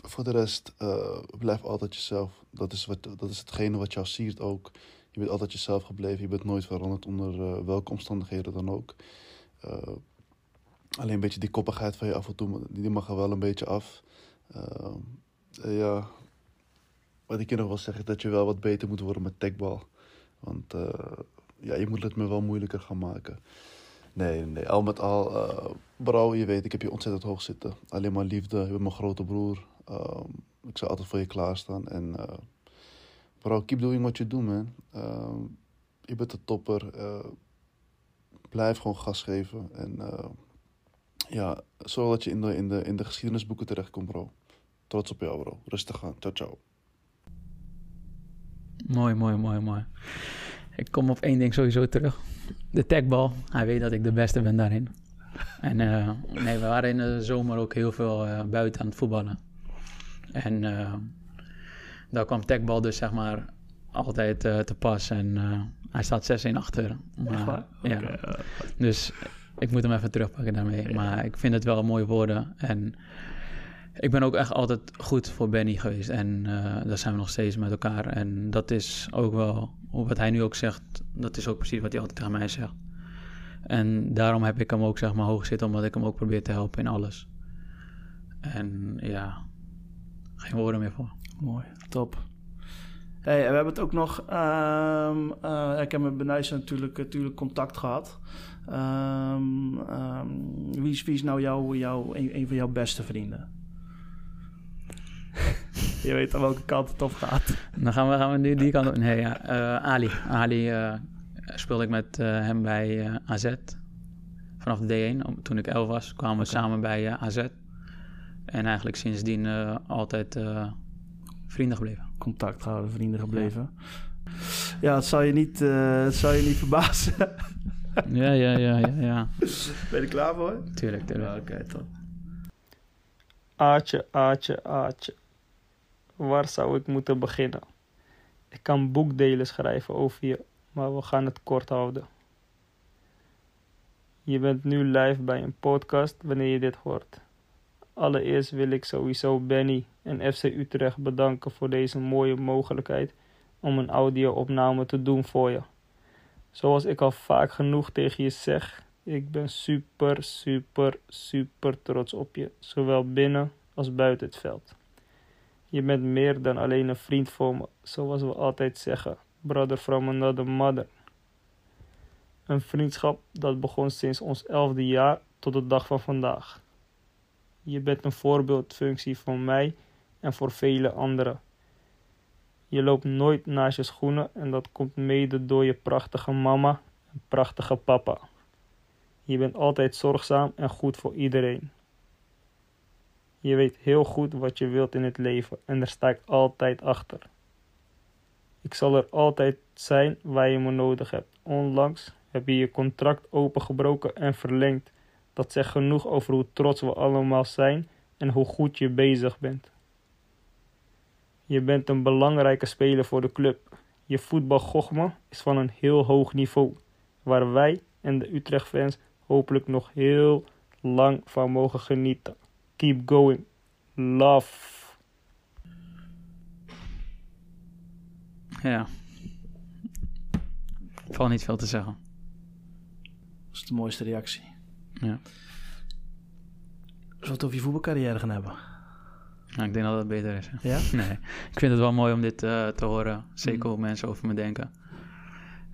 voor de rest, uh, blijf altijd jezelf. Dat is, wat, dat is hetgene wat jou siert ook. Je bent altijd jezelf gebleven. Je bent nooit veranderd onder uh, welke omstandigheden dan ook. Uh, alleen een beetje die koppigheid van je af en toe, die mag er wel een beetje af. ja, wat ik je nog wil zeggen is dat je wel wat beter moet worden met techbal. Want ja, je moet het me wel moeilijker gaan maken. Nee, nee, al met al, bro, je weet, ik heb je ontzettend hoog zitten. Alleen maar liefde, je bent mijn grote broer. Um, ik zal altijd voor je klaarstaan. En uh, bro, keep doing what you do, man. Uh, je bent de topper. Uh, blijf gewoon gas geven. En uh, ja, zorg dat je in de, in, de, in de geschiedenisboeken terechtkomt, bro. Trots op jou, bro. Rustig aan. Ciao, ciao. Mooi, mooi, mooi, mooi. Ik kom op één ding sowieso terug. De tagbal. Hij weet dat ik de beste ben daarin. En nee, we waren in de zomer ook heel veel buiten aan het voetballen. En uh, daar kwam Techbal dus zeg maar altijd uh, te pas. En uh, hij staat 6-1 achter. Maar, ja. Dus ik moet hem even terugpakken daarmee. Maar ik vind het wel mooie woorden. En ik ben ook echt altijd goed voor Benny geweest. En daar zijn we nog steeds met elkaar. En dat is ook wel, wat hij nu ook zegt, dat is ook precies wat hij altijd tegen mij zegt. En daarom heb ik hem ook zeg maar hoog zitten, omdat ik hem ook probeer te helpen in alles. En ja, geen woorden meer voor. Mooi, top. Hey, we hebben het ook nog. Um, uh, ik heb met Benijs natuurlijk, natuurlijk contact gehad. Um, um, wie, is, wie is nou jou, jou, een, een van jouw beste vrienden? (laughs) Je weet aan welke kant het op gaat. Dan gaan we, gaan we nu die kant op. Nee, ja. Uh, Ali. Ali uh, speelde ik met hem bij AZ. Vanaf de D1. Toen ik 11 was, kwamen we samen bij AZ. En eigenlijk sindsdien uh, altijd uh, vrienden gebleven. Contact gehouden, vrienden gebleven. Ja, ja het, zal je niet, uh, het zal je niet verbazen (laughs) ja, ja, ja, ja, ja. Ben je er klaar voor? Tuurlijk, tuurlijk. Oké, top. Aatje, aatje, aatje. Waar zou ik moeten beginnen? Ik kan boekdelen schrijven over je, maar we gaan het kort houden. Je bent nu live bij een podcast wanneer je dit hoort. Allereerst wil ik sowieso Benny en FC Utrecht bedanken voor deze mooie mogelijkheid om een audio-opname te doen voor je. Zoals ik al vaak genoeg tegen je zeg, ik ben super, super, super trots op je, zowel binnen als buiten het veld. Je bent meer dan alleen een vriend voor me, zoals we altijd zeggen, brother from another mother. Een vriendschap dat begon sinds ons elfde jaar tot de dag van vandaag. Je bent een voorbeeldfunctie voor mij en voor vele anderen. Je loopt nooit naast je schoenen en dat komt mede door je prachtige mama en prachtige papa. Je bent altijd zorgzaam en goed voor iedereen. Je weet heel goed wat je wilt in het leven en daar sta ik altijd achter. Ik zal er altijd zijn waar je me nodig hebt. Onlangs heb je je contract opengebroken en verlengd. Dat zegt genoeg over hoe trots we allemaal zijn en hoe goed je bezig bent. Je bent een belangrijke speler voor de club. Je voetbalgochme is van een heel hoog niveau, waar wij en de Utrecht-fans hopelijk nog heel lang van mogen genieten. Keep going. Love. Ja. Valt niet veel te zeggen. Dat is de mooiste reactie. Ja. Zullen we het over je voetbalcarrière gaan hebben? Nou, ik denk dat het beter is. hè. Ja? (laughs) Nee, ik vind het wel mooi om dit eh, te horen. Zeker Mm. hoe mensen over me denken.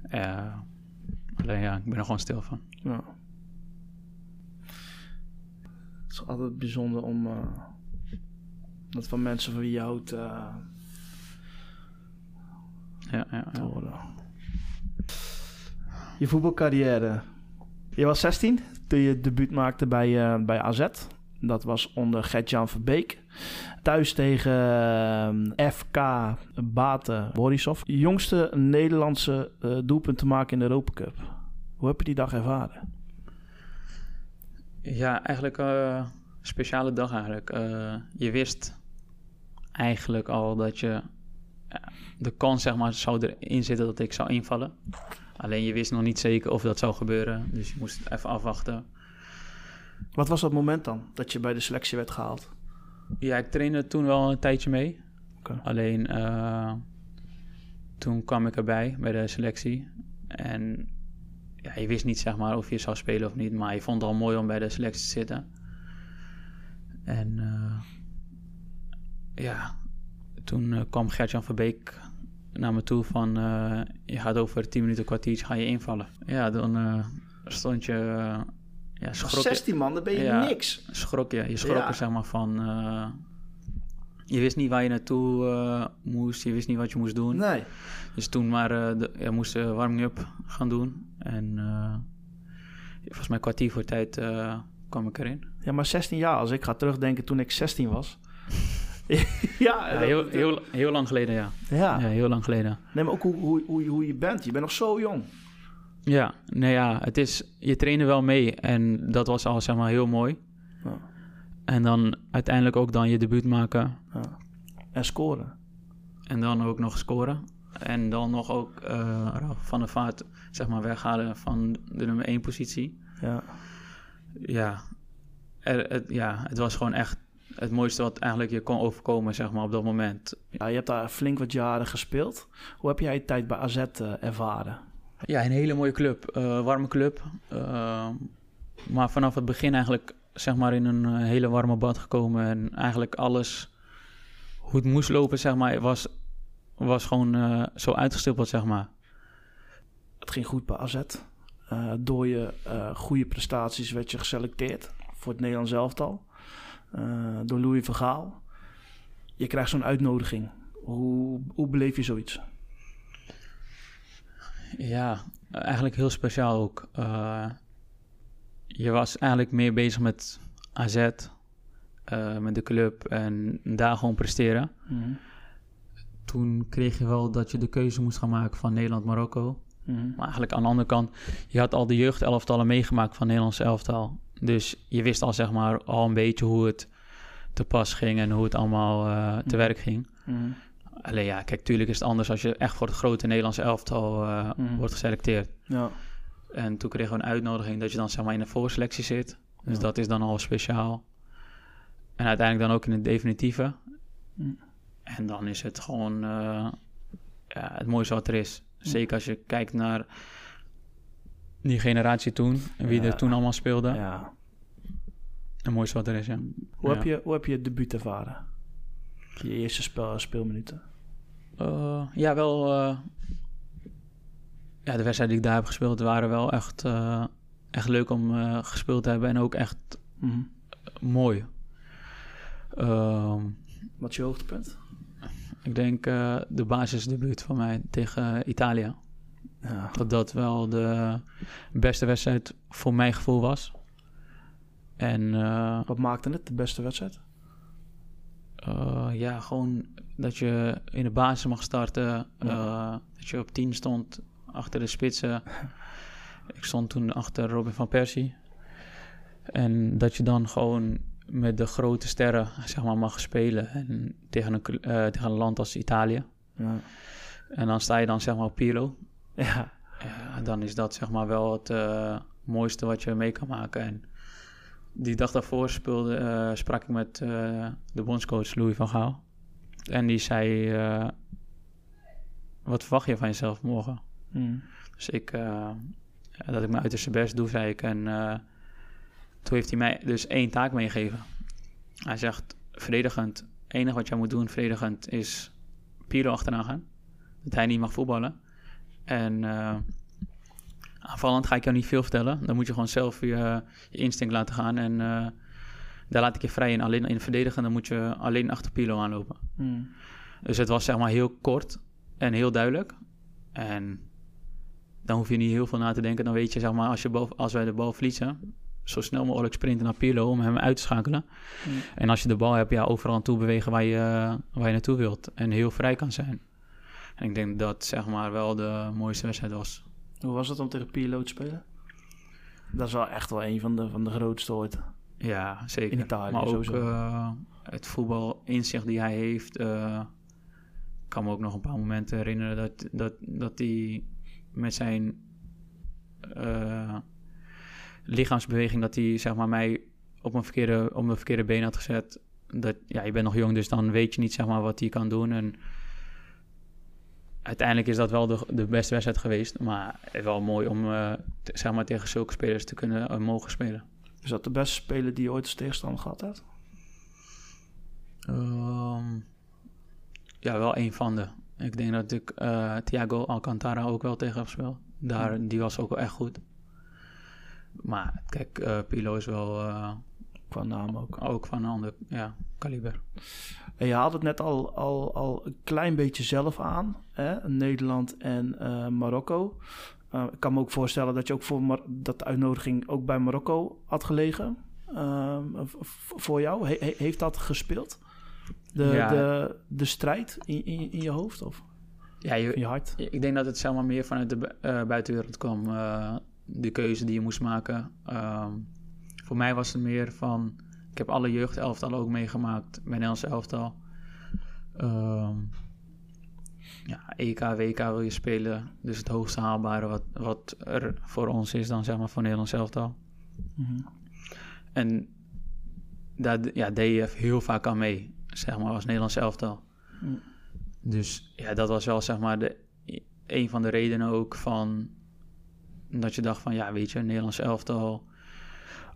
Eh, alleen ja, ik ben er gewoon stil van. Ja. Het is altijd bijzonder om eh, dat van mensen van wie je houdt eh, Ja, ja, te ja. horen. Je voetbalcarrière. Je was 16 toen je debuut maakte bij, eh, bij AZ. Dat was onder Gert-Jan Verbeek. Thuis tegen eh, FK Baten Borisov. Jongste Nederlandse eh, doelpunt te maken in de Europa Cup. Hoe heb je die dag ervaren? Ja, eigenlijk een speciale dag eigenlijk. Je wist eigenlijk al dat je de kans zeg maar zou erin zitten dat ik zou invallen. Alleen je wist nog niet zeker of dat zou gebeuren. Dus je moest even afwachten. Wat was dat moment dan dat je bij de selectie werd gehaald? Ja, ik trainde toen wel een tijdje mee. Alleen eh, toen kwam ik erbij bij de selectie. En ja, je wist niet zeg maar of je zou spelen of niet. Maar je vond het al mooi om bij de selectie te zitten. En eh, ja, toen eh, kwam Gert-Jan Verbeek naar me toe van... eh, je gaat over 10 minuten, kwartiertje ga je invallen. Ja, dan eh, stond je... eh, ja, schrok je- 16 man, dan ben je Ja. niks. schrok je. Je schrok Ja. er zeg maar van... je wist niet waar je naartoe moest. Je wist niet wat je moest doen. Nee. Dus toen maar de, ja, moest warming-up gaan doen. En volgens mij kwartier voor tijd kwam ik erin. Ja, maar 16 jaar, als ik ga terugdenken toen ik 16 was. (laughs) ja, heel, heel, heel lang geleden, ja. ja. Ja, heel lang geleden. Nee, maar ook hoe, hoe, hoe, hoe je bent. Je bent nog zo jong. Ja, nee ja, het is... Je trainde wel mee en dat was al zeg maar heel mooi. Ja. En dan uiteindelijk ook dan je debuut maken. Ja. En scoren. En dan ook nog scoren. En dan nog ook eh, van der Vaart zeg maar weghalen van de nummer 1 positie. Ja. Ja, er, het, ja, het was gewoon echt het mooiste wat eigenlijk je kon overkomen zeg maar op dat moment. ja. Je hebt daar flink wat jaren gespeeld. Hoe heb jij je tijd bij AZ eh, ervaren? Ja, een hele mooie club. eh, warme club. Eh, maar vanaf het begin eigenlijk zeg maar in een hele warme bad gekomen. En eigenlijk alles, hoe het moest lopen zeg maar, was, was gewoon zo uitgestippeld zeg maar. Het ging goed bij AZ. Door je goede prestaties werd je geselecteerd voor het Nederlands elftal. Eh, door Louis van Gaal. Je krijgt zo'n uitnodiging. Hoe, hoe beleef je zoiets? Ja, eigenlijk heel speciaal ook. Eh, je was eigenlijk meer bezig met AZ, eh, met de club en daar gewoon presteren. Mhm. Toen kreeg je wel dat je de keuze moest gaan maken van Nederland-Marokko. Mhm. Maar eigenlijk aan de andere kant, je had al de jeugdelftallen meegemaakt van het Nederlandse elftal. Dus je wist al zeg maar al een beetje hoe het te pas ging en hoe het allemaal uh, te mhm. werk ging. Mm. Alleen ja, kijk, tuurlijk is het anders als je echt voor het grote Nederlandse elftal uh, wordt geselecteerd. Ja. En toen kregen we een uitnodiging dat je dan zeg maar in de voorselectie zit. Dus dat is dan al speciaal. En uiteindelijk dan ook in het definitieve. Mm. En dan is het gewoon uh, ja, het mooiste wat er is. Zeker als je kijkt naar die generatie toen en wie er toen allemaal speelde. Ja. Het mooiste wat er is, ja. Hoe, Heb, je, hoe heb je het debuut ervaren? Je eerste speel, speelminuten? Uh, ja, wel. Uh, ja, de wedstrijden die ik daar heb gespeeld waren wel echt, uh, echt leuk om gespeeld te hebben en ook echt mm mooi. Ehm, wat is je hoogtepunt? Ik denk de basisdebuut van mij tegen Italië. Ja. Dat dat wel de beste wedstrijd voor mijn gevoel was. En, Wat maakte het de beste wedstrijd? Uh, ja, gewoon dat je in de basis mag starten. Uh, dat je op 10 stond achter de spitsen. (laughs) Ik stond toen achter Robin van Persie. En dat je dan gewoon met de grote sterren zeg maar, mag spelen. En tegen, een, tegen een land als Italië. Ja. En dan sta je dan zeg maar op Pirlo. Ja. dan is dat zeg maar wel het mooiste wat je mee kan maken. En die dag daarvoor speelde, uh, sprak ik met uh, de bondscoach Louis van Gaal. En die zei: Wat verwacht je van jezelf morgen? Mm. Dus ik, dat ik mijn uiterste best doe, zei ik. En toen heeft hij mij dus één taak meegegeven. Hij zegt: Verdedigend, het enige wat jij moet doen, verdedigend, is Piro achterna gaan. Dat hij niet mag voetballen. En Aanvallend ga ik jou niet veel vertellen. Dan moet je gewoon zelf je, je instinct laten gaan. En uh, daar laat ik je vrij in. Alleen in verdedigen, dan moet je alleen achter Pilo aanlopen. Hmm. Dus het was zeg maar heel kort en heel duidelijk. En dan hoef je niet heel veel na te denken. Dan weet je, zeg maar, als, je als wij de bal verliezen, zo snel mogelijk sprinten naar Pirlo om hem uit te schakelen. Hmm. En als je de bal hebt, ja, overal aan toe bewegen waar je, waar je naartoe wilt. En heel vrij kan zijn. En ik denk dat zeg maar wel de mooiste wedstrijd was. Hoe was het om tegen Pirlo te spelen? Dat is wel echt wel een van de, van de grootste ooit. Ja, zeker. In Italië maar ook uh, het voetbalinzicht die hij heeft. Uh, ik kan me ook nog een paar momenten herinneren dat, dat, dat hij met zijn uh, lichaamsbeweging... dat hij zeg maar, mij op een verkeerde, op een verkeerde been had gezet. Dat, ja, je bent nog jong, dus dan weet je niet zeg maar, wat hij kan doen. En uiteindelijk is dat wel de, de beste wedstrijd geweest. Maar wel mooi om uh, zeg maar tegen zulke spelers te kunnen uh, mogen spelen. Is dat de beste speler die je ooit als tegenstander gehad hebt? Um, ja, wel een van de. Ik denk dat ik uh, Thiago Alcantara ook wel tegen heb gespeeld. Daar, Die was ook wel echt goed. Maar kijk, Pilo is wel... Qua naam ook. Ook van een ander ja, kaliber. En je had het net al, al, al een klein beetje zelf aan. Hè? Nederland en uh, Marokko. Uh, ik kan me ook voorstellen dat je ook voor Mar dat de uitnodiging ook bij Marokko had gelegen. Uh, voor jou. He heeft dat gespeeld? De, ja. de, de strijd in, in, in, je hoofd of ja, je, in je hart? Ik denk dat het zeg maar meer vanuit de uh, buitenwereld kwam. de keuze die je moest maken. Ehm, voor mij was het meer van ik heb alle jeugdelftallen ook meegemaakt. Mijn Nederlandse elftal. Um, ja, EK, WK wil je spelen. Dus het hoogste haalbare wat, wat er voor ons is dan zeg maar voor Nederlands elftal. Mm En daar ja, deed je heel vaak aan mee, zeg maar, als Nederlands elftal. Mm. Dus ja, dat was wel zeg maar de, een van de redenen ook van... dat je dacht van, ja, weet je, Nederlands elftal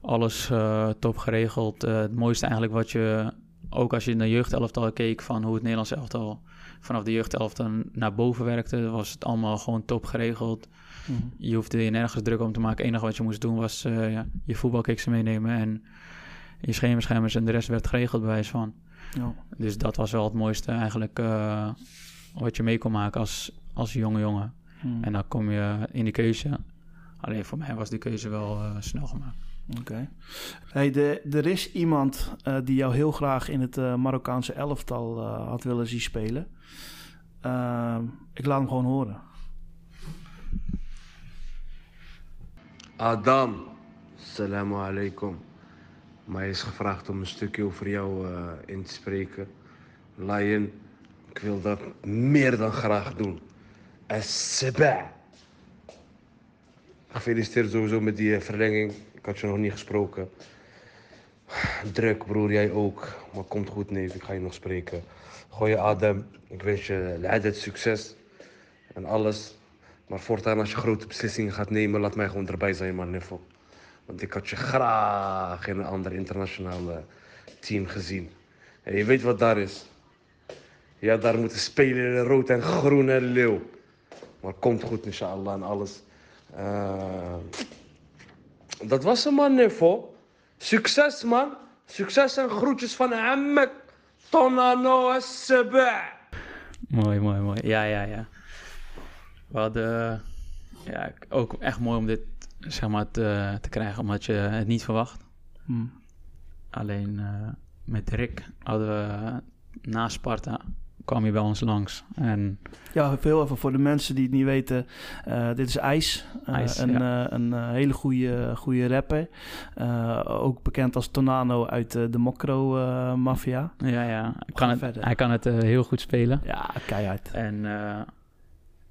alles uh, top geregeld. Uh, het mooiste eigenlijk wat je, ook als je naar jeugdelftal keek, van hoe het Nederlands elftal vanaf de jeugdelftal naar boven werkte, was het allemaal gewoon top geregeld. Mhm. Je hoefde je nergens druk om te maken. Het enige wat je moest doen was uh, ja, je voetbalkiksen meenemen en je schemerschermers en de rest werd geregeld bewijs van. Ja. Dus dat was wel het mooiste eigenlijk wat je mee kon maken als, als jonge jongen. Mhm. En dan kom je in de keuze. Alleen voor mij was die keuze wel snel gemaakt. Oké. Hey, er is iemand uh, die jou heel graag in het uh, Marokkaanse elftal uh, had willen zien spelen. ik laat hem gewoon horen. Adam, salamu alaikum. Mij is gevraagd om een stukje over jou in te spreken. Lion, ik wil dat meer dan graag doen. Asseba. Gefeliciteerd sowieso met die verlenging. Ik had je nog niet gesproken. Druk, broer, jij ook. Maar komt goed, neef. Ik ga je nog spreken. Goeie Adam. Ik wens je het succes. En alles. Maar voortaan als je grote beslissingen gaat nemen, laat mij gewoon erbij zijn, man, Niffel. Want ik had je graag in een ander internationaal team gezien. En je weet wat daar is. Ja, daar moeten spelen in rood en groene leeuw. Maar komt goed, inshallah, en alles. Uh, dat was hem, man, Niffel. Succes, man. Succes en groetjes van Hammek. Tonano Sebe. Mooi, mooi, mooi. Ja, ja, ja. We hadden ja, ook echt mooi om dit zeg maar, te, te krijgen, omdat je het niet verwacht. Hmm. Alleen uh, met Rick hadden we na Sparta kwam je bij ons langs. En... Ja, veel even voor de mensen die het niet weten. Uh, dit is IJs. Uh, IJs een, ja. een hele goede, goede rapper. ook bekend als Tonano uit de Mokro-mafia. ja, ja. Kan het, hij kan het heel goed spelen. Ja, keihard. En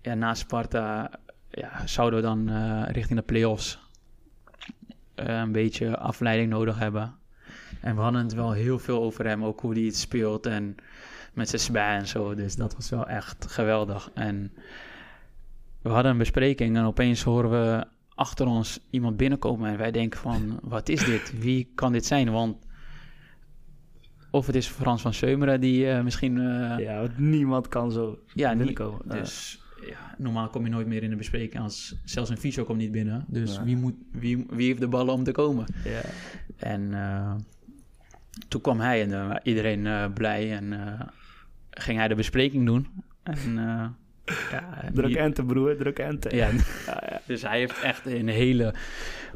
ja, na Sparta ja, zouden we dan richting de play-offs een beetje afleiding nodig hebben. En we hadden het wel heel veel over hem, ook hoe hij het speelt en met zijn spij en zo. Dus dat was wel echt geweldig. En we hadden een bespreking en opeens horen we achter ons iemand binnenkomen en wij denken van, (laughs) wat is dit? Wie kan dit zijn? Want of het is Frans van Seumeren die uh, misschien... Uh, ja, niemand kan zo ja, binnenkomen. dus ja, normaal kom je nooit meer in de bespreking als zelfs een visio komt niet binnen. Dus wie, moet, wie, wie heeft de ballen om te komen? Ja. En uh, toen kwam hij en iedereen blij en ging hij de bespreking doen. En, uh, ja, druk enter, broer, druk enter. Ja, ja, dus hij heeft echt een hele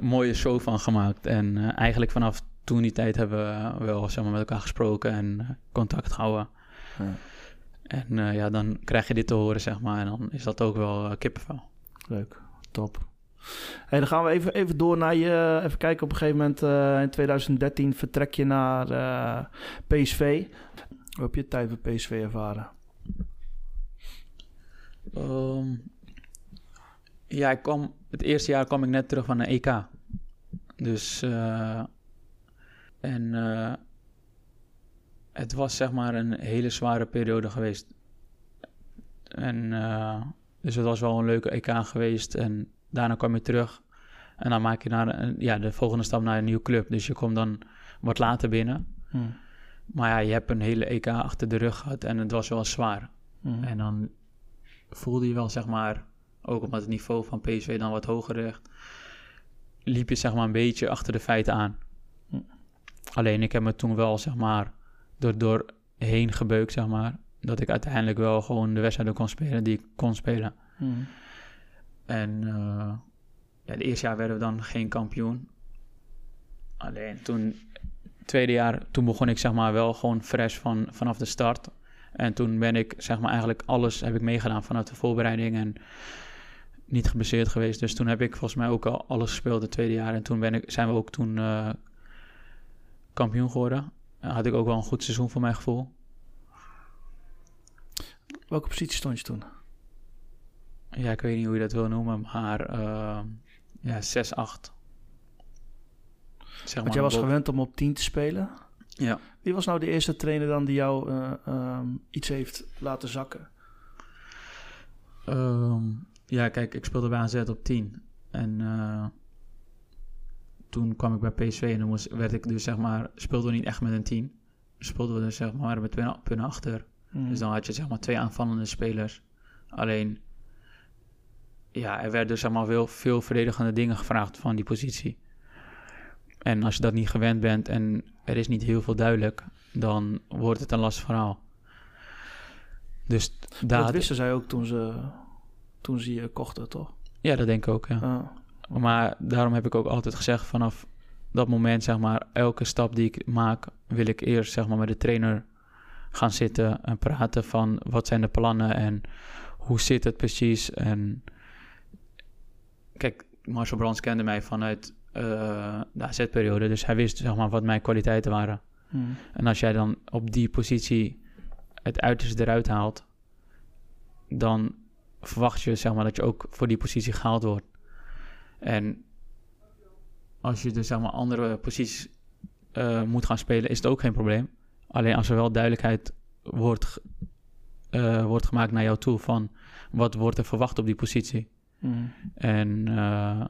mooie show van gemaakt. En uh, eigenlijk vanaf toen die tijd hebben we wel zeg maar, met elkaar gesproken en uh, contact gehouden. Ja. En ja, dan krijg je dit te horen, zeg maar. En dan is dat ook wel kippenvel. Leuk, top. Hey, dan gaan we even, even door naar je. Even kijken, op een gegeven moment in 2013 vertrek je naar PSV. Hoe heb je tijd bij PSV ervaren? Um, ja, ik kwam, het eerste jaar kwam ik net terug van een EK. Dus, uh, en uh, het was zeg maar een hele zware periode geweest. En uh, dus het was wel een leuke EK geweest. En daarna kwam je terug. En dan maak je naar ja, de volgende stap naar een nieuwe club. Dus je komt dan wat later binnen. Hmm. Maar ja, je hebt een hele EK achter de rug gehad en het was wel zwaar. Mhm. En dan voelde je wel, zeg maar, ook omdat het niveau van PSV dan wat hoger ligt, liep je zeg maar een beetje achter de feiten aan. Mhm. Alleen ik heb me toen wel, zeg maar, door, doorheen gebeukt, zeg maar, dat ik uiteindelijk wel gewoon de wedstrijden kon spelen die ik kon spelen. Mhm. En uh, ja, het eerste jaar werden we dan geen kampioen. Alleen toen tweede jaar, toen begon ik zeg maar wel gewoon fresh van, vanaf de start. En toen ben ik zeg maar eigenlijk alles heb ik meegedaan vanaf de voorbereiding en niet geblesseerd geweest. Dus toen heb ik volgens mij ook al alles gespeeld het tweede jaar. En toen ben ik, zijn we ook toen uh, kampioen geworden. had ik ook wel een goed seizoen voor mijn gevoel. Welke positie stond je toen? Ja, ik weet niet hoe je dat wil noemen, maar uh, ja, 6-8. Zeg maar, Want jij was gewend om op 10 te spelen. Ja. Wie was nou de eerste trainer dan die jou uh, um, iets heeft laten zakken? Um, ja, kijk, ik speelde bij AZ op 10. En uh, toen kwam ik bij PSV en dan moest, werd ik dus zeg maar, speelde we niet echt met een 10. Speelden we dus zeg maar met twee punten achter. Mm. Dus dan had je zeg maar twee aanvallende spelers. Alleen, ja, er werd dus zeg maar veel, veel verdedigende dingen gevraagd van die positie. En als je dat niet gewend bent en er is niet heel veel duidelijk, dan wordt het een lastig verhaal. Dus daar... Dat wisten zij ook toen ze, toen ze je kochten, toch? Ja, dat denk ik ook, ja. Ah. Maar daarom heb ik ook altijd gezegd, vanaf dat moment, zeg maar, elke stap die ik maak, wil ik eerst, zeg maar, met de trainer gaan zitten en praten van wat zijn de plannen en hoe zit het precies. En kijk, Marcel Brands kende mij vanuit de AZ-periode. Dus hij wist zeg maar, wat mijn kwaliteiten waren. Hmm. En als jij dan op die positie het uiterste eruit haalt, dan verwacht je zeg maar, dat je ook voor die positie gehaald wordt. En als je dus zeg maar, andere posities uh, moet gaan spelen, is het ook geen probleem. Alleen als er wel duidelijkheid wordt, uh, wordt gemaakt naar jou toe van wat wordt er verwacht op die positie. Mm. En uh,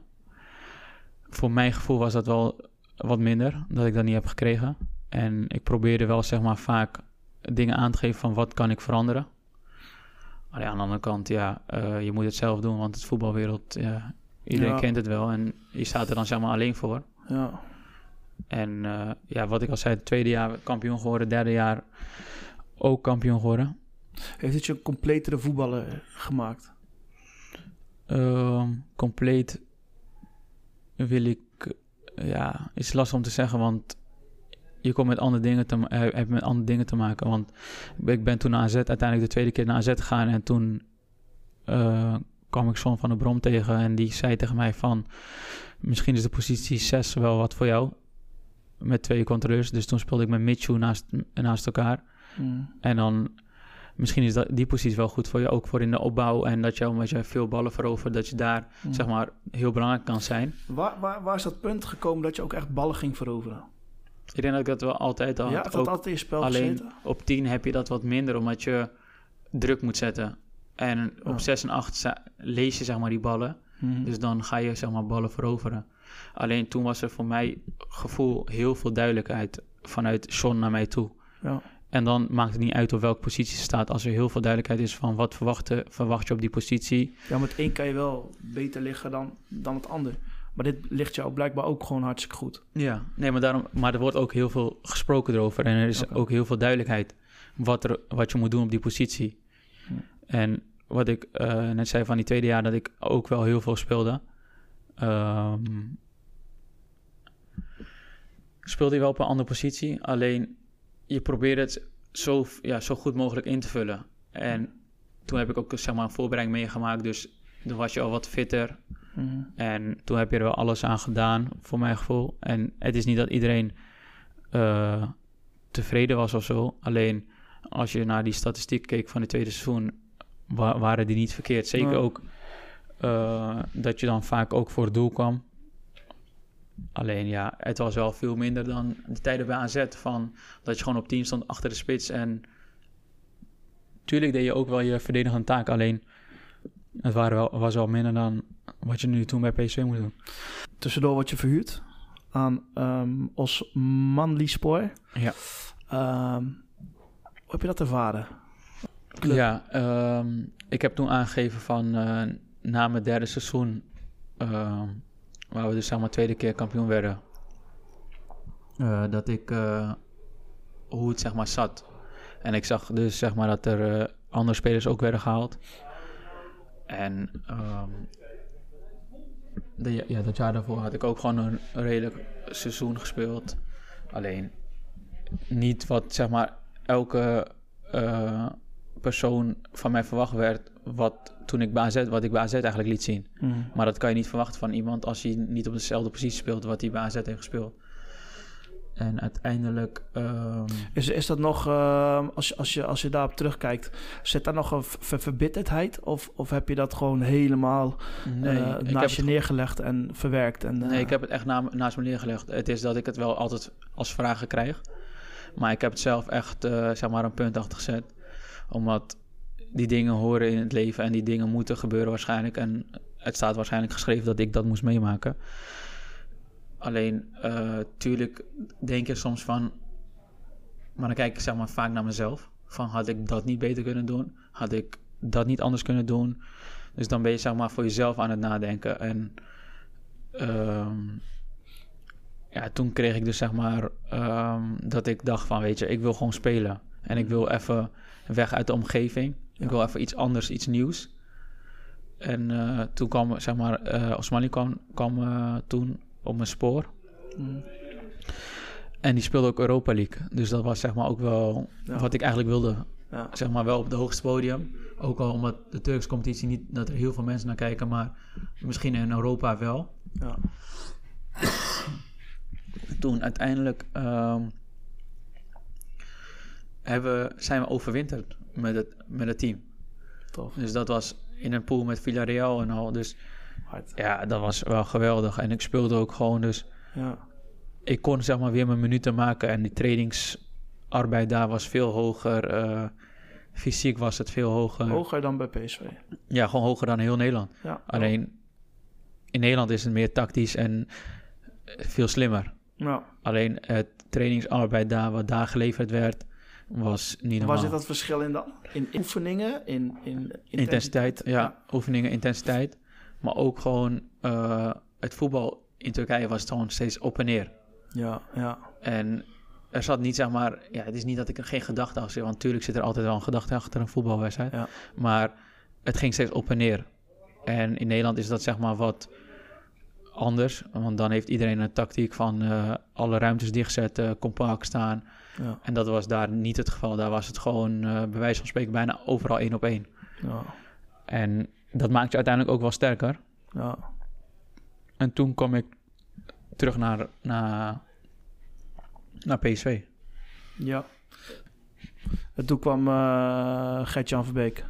voor mijn gevoel was dat wel wat minder, dat ik dat niet heb gekregen. En ik probeerde wel zeg maar vaak dingen aan te geven van wat kan ik veranderen. Maar aan de andere kant, ja, uh, je moet het zelf doen, want het voetbalwereld, ja, iedereen kent het wel en je staat er dan zeg maar alleen voor. Ja. En uh, ja, wat ik al zei, het tweede jaar kampioen geworden, derde jaar ook kampioen geworden. Heeft het je een completere voetballer gemaakt? Uh, compleet wil ik, ja, is lastig om te zeggen, want je komt met andere dingen te, uh, met andere dingen te maken. Want ik ben toen naar AZ, uiteindelijk de tweede keer naar AZ gegaan en toen uh, kwam ik Son van de Brom tegen en die zei tegen mij van, misschien is de positie 6 wel wat voor jou met twee controleurs. Dus toen speelde ik met Mitchell naast, naast elkaar. Mm. En dan misschien is dat, die positie wel goed voor je, ook voor in de opbouw. En dat je, omdat je veel ballen verovert, dat je daar mm. zeg maar heel belangrijk kan zijn. Waar, waar, waar is dat punt gekomen dat je ook echt ballen ging veroveren? Ik denk dat ik dat wel altijd al ja, had. altijd in je spel Alleen op 10 heb je dat wat minder, omdat je druk moet zetten. En op 6 en 8 lees je zeg maar die ballen. Mm. Dus dan ga je zeg maar ballen veroveren. Alleen toen was er voor mij gevoel heel veel duidelijkheid vanuit Sean naar mij toe. Ja. En dan maakt het niet uit op welke positie ze staat. Als er heel veel duidelijkheid is van wat verwachten, verwacht je op die positie. Ja, met één kan je wel beter liggen dan, dan het ander. Maar dit ligt jou blijkbaar ook gewoon hartstikke goed. Ja, nee, maar, daarom, maar er wordt ook heel veel gesproken erover. En er is ook heel veel duidelijkheid wat, er, wat je moet doen op die positie. Hm. En wat ik uh, net zei van die tweede jaar, dat ik ook wel heel veel speelde. Um, speelde hij wel op een andere positie. Alleen je probeert het zo, ja, zo goed mogelijk in te vullen. En toen heb ik ook zeg maar, een voorbereiding meegemaakt. Dus dan was je al wat fitter. Mhm. En toen heb je er wel alles aan gedaan, voor mijn gevoel. En het is niet dat iedereen uh, tevreden was of zo. Alleen als je naar die statistiek keek van het tweede seizoen, waren die niet verkeerd. Zeker ook uh, dat je dan vaak ook voor het doel kwam. Alleen ja, het was wel veel minder dan de tijden bij AZ. Van dat je gewoon op team stond achter de spits. En tuurlijk deed je ook wel je verdedigende taak. Alleen het waren wel, was wel minder dan wat je nu toen bij PSV moet doen. Tussendoor word je verhuurd aan um, Osmanli Spoor. Ja. Um, hoe heb je dat ervaren? Ja, um, ik heb toen aangegeven van uh, na mijn derde seizoen waar we dus zeg tweede keer kampioen werden, uh, dat ik uh, hoe het zeg maar zat. En ik zag dus zeg maar dat er uh, andere spelers ook werden gehaald. En de, ja, dat jaar daarvoor had ik ook gewoon een redelijk seizoen gespeeld. Alleen niet wat zeg maar elke persoon van mij verwacht werd wat toen ik bij AZ, wat ik bij AZ eigenlijk liet zien. Mhm. Maar dat kan je niet verwachten van iemand als hij niet op dezelfde positie speelt wat hij bij AZ heeft gespeeld. En uiteindelijk. Um... Is, is dat nog, uh, als, je, als, je, als je daarop terugkijkt, zit daar nog een verbitterdheid? Of, of heb je dat gewoon helemaal nee, uh, naast je neergelegd en verwerkt? En, Nee, ik heb het echt na, naast me neergelegd. Het is dat ik het wel altijd als vragen krijg. Maar ik heb het zelf echt, uh, zeg maar, een punt achter gezet. Omdat die dingen horen in het leven en die dingen moeten gebeuren waarschijnlijk. En het staat waarschijnlijk geschreven dat ik dat moest meemaken. Alleen, uh, tuurlijk denk je soms van... Maar dan kijk ik zeg maar vaak naar mezelf. Van had ik dat niet beter kunnen doen? Had ik dat niet anders kunnen doen? Dus dan ben je zeg maar voor jezelf aan het nadenken. En um, ja, toen kreeg ik dus zeg maar um, dat ik dacht van weet je, ik wil gewoon spelen. En ik wil even weg uit de omgeving. Ik wil even iets anders, iets nieuws. En uh, toen kwam, zeg maar, uh, Osmani kwam, kwam uh, toen op mijn spoor. Mm. En die speelde ook Europa League. Dus dat was zeg maar ook wel ja. wat ik eigenlijk wilde. Ja. Zeg maar wel op het hoogste podium. Ook al omdat de Turkse competitie niet dat er heel veel mensen naar kijken, maar misschien in Europa wel. Ja. (coughs) Toen uiteindelijk um, hebben, zijn we overwinterd met het, met het team. Tof. Dus dat was in een pool met Villarreal en al. Dus Hard. ja, dat was wel geweldig. En ik speelde ook gewoon dus... Ja. Ik kon zeg maar weer mijn minuten maken en die trainingsarbeid daar was veel hoger. Uh, fysiek was het veel hoger. Hoger dan bij PSV? Ja, gewoon hoger dan heel Nederland. Ja, Alleen in Nederland is het meer tactisch en veel slimmer. Ja. Alleen het trainingsarbeid daar, wat daar geleverd werd, was niet normaal. Waar zit dat verschil in dan? In oefeningen? In, in intensiteit? ja, oefeningen, intensiteit. Maar ook gewoon uh, het voetbal in Turkije was gewoon steeds op en neer. Ja, ja. En er zat niet, zeg maar... Ja, het is niet dat ik er geen gedachte achter Want natuurlijk zit er altijd wel een gedachte achter een voetbalwedstrijd. Ja. Maar het ging steeds op en neer. En in Nederland is dat zeg maar wat anders. Want dan heeft iedereen een tactiek van uh, alle ruimtes dichtzetten, compact staan. Ja. En dat was daar niet het geval. Daar was het gewoon, uh, bij wijze van spreken, bijna overal één op één. Ja. En dat maakt je uiteindelijk ook wel sterker. Ja. En toen kwam ik terug naar, naar, naar PSV. Ja. En toen kwam uh, Gert-Jan Verbeek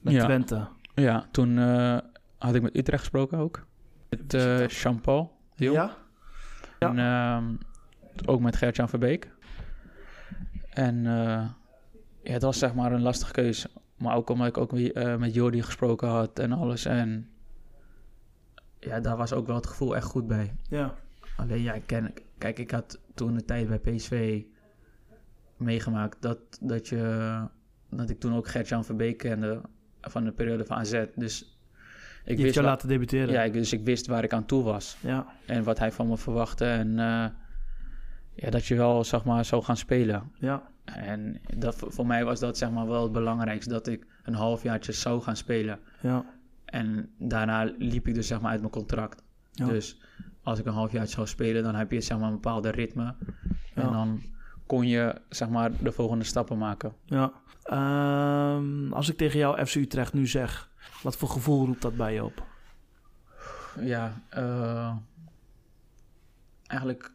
met ja. Twente. Ja, toen uh, had ik met Utrecht gesproken ook. Met uh, Jean-Paul. Ja. ja. En uh, ook met Gert-Jan Verbeek. En uh, ja, het was zeg maar een lastige keuze. Maar ook omdat ik ook uh, met Jordi gesproken had en alles. En ja, daar was ook wel het gevoel echt goed bij. Ja. Alleen ja, ik ken, kijk, ik had toen een tijd bij PSV meegemaakt dat, dat, je, dat ik toen ook Gert-Jan Verbeek kende van de periode van AZ. Dus ik wist je laten debuteren. Ja, dus ik wist waar ik aan toe was. Ja. En wat hij van me verwachtte. En uh, ja, dat je wel, zeg maar, zou gaan spelen. Ja. En dat, voor mij was dat zeg maar wel het belangrijkste, dat ik een halfjaartje zou gaan spelen. Ja. En daarna liep ik dus zeg maar uit mijn contract. Ja. Dus als ik een halfjaartje zou spelen, dan heb je zeg maar een bepaalde ritme. En dan kon je zeg maar de volgende stappen maken. Ja. Um, als ik tegen jou FC Utrecht nu zeg, wat voor gevoel roept dat bij je op? Ja, uh, eigenlijk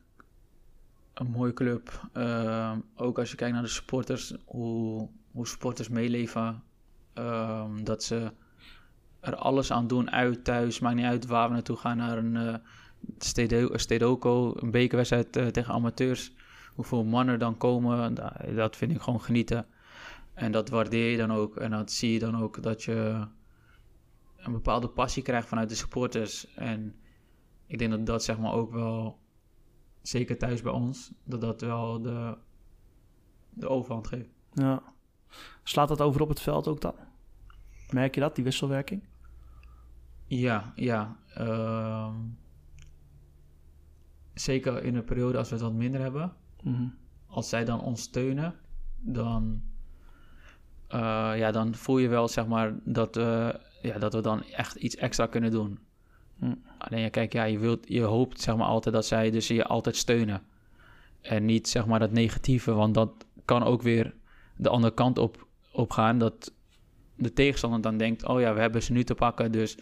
een mooie club. Uh, ook als je kijkt naar de supporters, hoe, hoe supporters meeleven. Uh, dat ze er alles aan doen, uit, thuis. Maakt niet uit waar we naartoe gaan. Naar een uh, Stedoco, een bekerwedstrijd uh, tegen amateurs. Hoeveel mannen dan komen, dat vind ik gewoon genieten. En dat waardeer je dan ook. En dat zie je dan ook dat je een bepaalde passie krijgt vanuit de supporters. En ik denk dat dat zeg maar ook wel zeker thuis bij ons, dat dat wel de, de overhand geeft. Ja. Slaat dat over op het veld ook dan? Merk je dat, die wisselwerking? Ja, ja. Uh, zeker in een periode als we het wat minder hebben. Mhm. Als zij dan ons steunen, dan, uh, ja, dan voel je wel zeg maar, dat, uh, ja, dat we dan echt iets extra kunnen doen. Hm. Alleen ja, kijk, ja, je, wilt, je hoopt zeg maar altijd dat zij dus je altijd steunen. En niet zeg maar dat negatieve, want dat kan ook weer de andere kant op, op gaan. Dat de tegenstander dan denkt, oh ja, we hebben ze nu te pakken, dus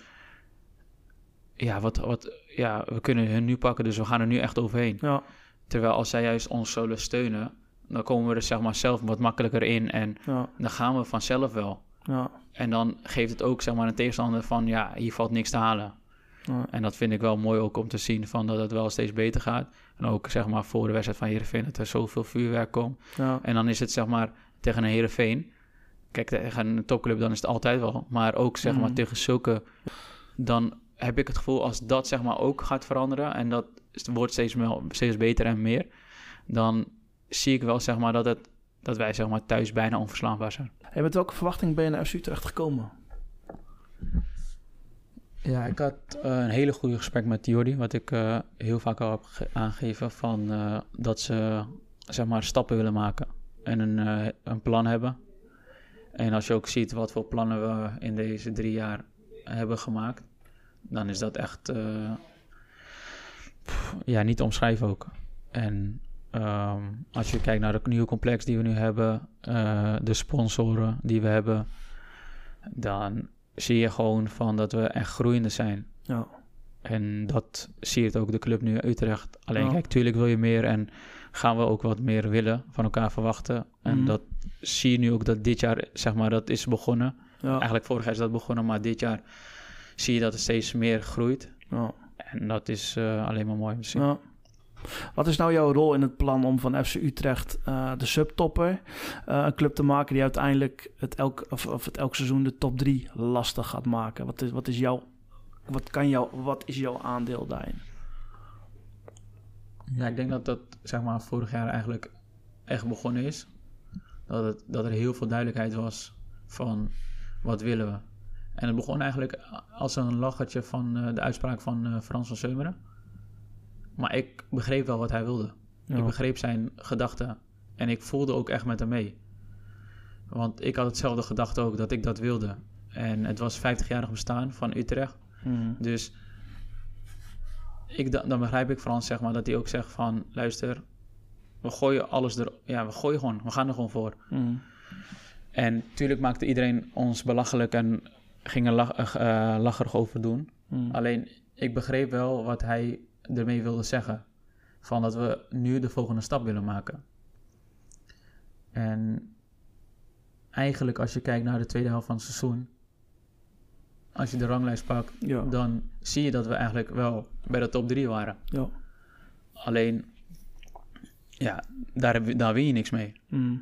ja, wat, wat, ja, we kunnen hun nu pakken, dus we gaan er nu echt overheen. Ja. Terwijl als zij juist ons zullen steunen, dan komen we er zeg maar zelf wat makkelijker in en dan gaan we vanzelf wel. Ja. En dan geeft het ook zeg maar een tegenstander van, ja, hier valt niks te halen. En dat vind ik wel mooi ook om te zien van dat het wel steeds beter gaat. En ook zeg maar voor de wedstrijd van Heerenveen dat er zoveel vuurwerk komt. Ja. En dan is het zeg maar tegen een Heerenveen. Kijk, tegen een topclub dan is het altijd wel. Maar ook zeg maar mhm. tegen zulke... Dan heb ik het gevoel als dat zeg maar ook gaat veranderen... en dat wordt steeds, meer, steeds beter en meer... dan zie ik wel zeg maar dat, het, dat wij zeg maar thuis bijna onverslaanbaar zijn. Hey, met welke verwachting ben je naar FC Utrecht gekomen? Ja, ik had uh, een hele goede gesprek met Jordi, wat ik uh, heel vaak al heb aangegeven van uh, dat ze zeg maar stappen willen maken en een, een plan hebben. En als je ook ziet wat voor plannen we in deze drie jaar hebben gemaakt, dan is dat echt pff, ja, niet omschrijven ook. En Ehm, als je kijkt naar het nieuwe complex die we nu hebben, de sponsoren die we hebben, dan zie je gewoon van dat we echt groeiende zijn. Ja. En dat zie je ook de club nu Utrecht. Alleen kijk, tuurlijk wil je meer en gaan we ook wat meer willen van elkaar verwachten. En Mhm. dat zie je nu ook dat dit jaar, zeg maar, dat is begonnen. Ja. Eigenlijk vorig jaar is dat begonnen, maar dit jaar zie je dat het steeds meer groeit. Ja. En dat is eh, alleen maar mooi om te zien. Wat is nou jouw rol in het plan om van FC Utrecht eh, de subtopper, eh, een club te maken die uiteindelijk het elk, of, of het elk seizoen de top 3 lastig gaat maken? Wat is, wat is, jouw, wat kan jou, wat is jouw aandeel daarin? Ja, ik denk dat dat zeg maar vorig jaar eigenlijk echt begonnen is. Dat, het, dat er heel veel duidelijkheid was van wat willen we. En het begon eigenlijk als een lachertje van eh, de uitspraak van Frans van Seumeren. Maar ik begreep wel wat hij wilde. Ja. Ik begreep zijn gedachten. En ik voelde ook echt met hem mee. Want ik had hetzelfde gedachte ook, dat ik dat wilde. En het was 50-jarig bestaan van Utrecht. Mhm. Dus ik, da- dan begrijp ik Frans, zeg maar, dat hij ook zegt van... Luister, we gooien alles er... Ja, we gooien gewoon. We gaan er gewoon voor. Mhm. En tuurlijk maakte iedereen ons belachelijk en ging er lach, eh, eh, lacherig over doen. Mhm. Alleen, ik begreep wel wat hij ermee wilde zeggen. Van dat we nu de volgende stap willen maken. En eigenlijk als je kijkt naar de tweede helft van het seizoen... Als je de ranglijst pakt, Ja. dan zie je dat we eigenlijk wel bij de top 3 waren. Ja. Alleen, ja, daar, je- daar win je niks mee. Mhm.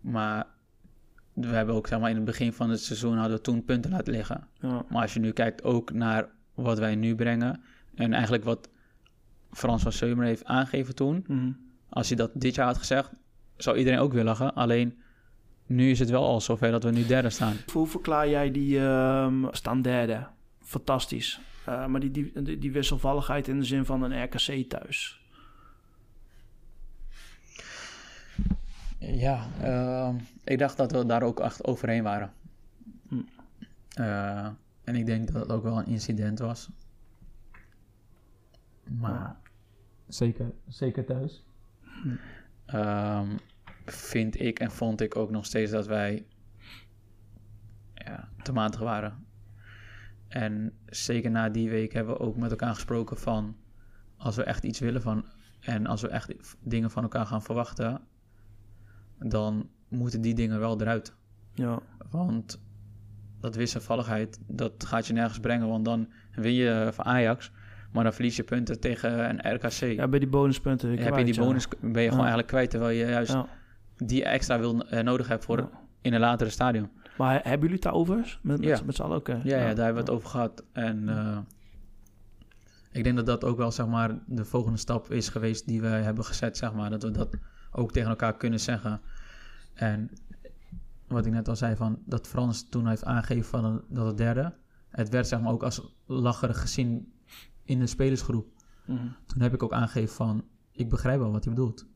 Maar we hebben ook, zeg maar, in het begin van het seizoen hadden we toen punten laten liggen. Ja. Maar als je nu kijkt ook naar wat wij nu brengen en eigenlijk wat Frans van Seumer heeft aangegeven toen, Mhm. als hij dat dit jaar had gezegd, zou iedereen ook weer lachen. Alleen, nu is het wel al zover dat we nu derde staan. Hoe verklaar jij die ehm staan derde? Fantastisch. Eh, maar die, die, die, wisselvalligheid in de zin van een RKC thuis. Ja, ehm, ik dacht dat we daar ook echt overheen waren. Hm. Eh, en ik denk dat het ook wel een incident was. Maar. Zeker, zeker thuis. Ehm, vind ik en vond ik ook nog steeds dat wij ja, te matig waren. En zeker na die week hebben we ook met elkaar gesproken van als we echt iets willen van en als we echt dingen van elkaar gaan verwachten, dan moeten die dingen wel eruit. Ja. Want dat wisselvalligheid, dat gaat je nergens brengen. Want dan win je van Ajax, maar dan verlies je punten tegen een RKC. ja, bij die bonuspunten weer heb je die ja. bonus ben je gewoon eigenlijk kwijt, terwijl je juist die extra wil, eh, nodig hebt voor in een latere stadium. Maar he- hebben jullie het daarover? Met, met, Ja. met z'n allen ook? Ja, ja, daar hebben we het over gehad. En eh, ik denk dat dat ook wel zeg maar de volgende stap is geweest die we hebben gezet, zeg maar. Dat we dat ook tegen elkaar kunnen zeggen. En wat ik net al zei, van dat Frans toen heeft aangegeven van dat het derde. Het werd zeg maar ook als lacherig gezien in de spelersgroep. Mhm. Toen heb ik ook aangegeven van, ik begrijp wel wat hij bedoelt.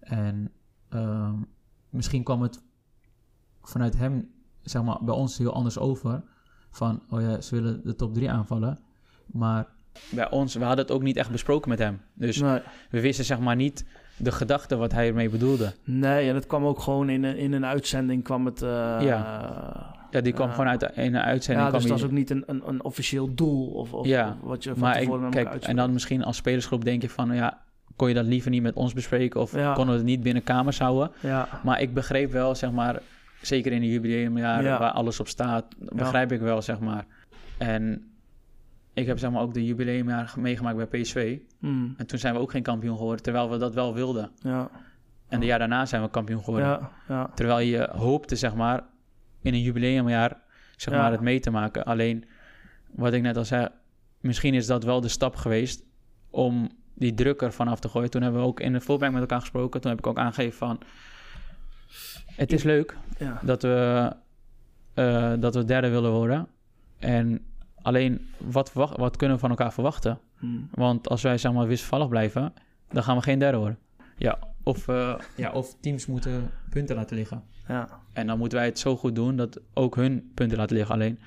En ehm, misschien kwam het vanuit hem, zeg maar, bij ons heel anders over. Van, oh ja, ze willen de top 3 aanvallen. Maar bij ons, we hadden het ook niet echt besproken met hem. Dus Nee. we wisten zeg maar niet de gedachte wat hij ermee bedoelde. nee, en het kwam ook gewoon in een, in een uitzending kwam het... eh, Ja, die kwam Ja. gewoon uit de, een uitzending. ja, dus dat is hij- ook niet een, een, een officieel doel of, of, Ja, of wat je van maar ik, tevoren kijk, en dan misschien als spelersgroep denk je van, ja, kon je dat liever niet met ons bespreken? Of Ja. konden we het niet binnen kamers houden? Ja, Maar ik begreep wel, zeg maar, zeker in de jubileumjaren Ja. waar alles op staat, begrijp ik wel, zeg maar. En ik heb zeg maar ook de jubileumjaar meegemaakt bij PSV. mm, En toen zijn we ook geen kampioen geworden, terwijl we dat wel wilden. ja, En de jaar daarna zijn we kampioen geworden. ja, ja, Terwijl je hoopte, zeg maar, in een jubileumjaar, zeg Ja. maar, het mee te maken. Alleen, wat ik net al zei, misschien is dat wel de stap geweest om die druk ervan af te gooien. Toen hebben we ook in de voorbank met elkaar gesproken. Toen heb ik ook aangegeven van, het is leuk ja. dat we, eh, dat we derde willen worden. En alleen, wat, wat kunnen we van elkaar verwachten? Mm, Want als wij zeg maar wisselvallig blijven, dan gaan we geen derde worden. Ja, of, eh, ja, of teams moeten punten laten liggen. ja, En dan moeten wij het zo goed doen dat ook hun punten laten liggen. Alleen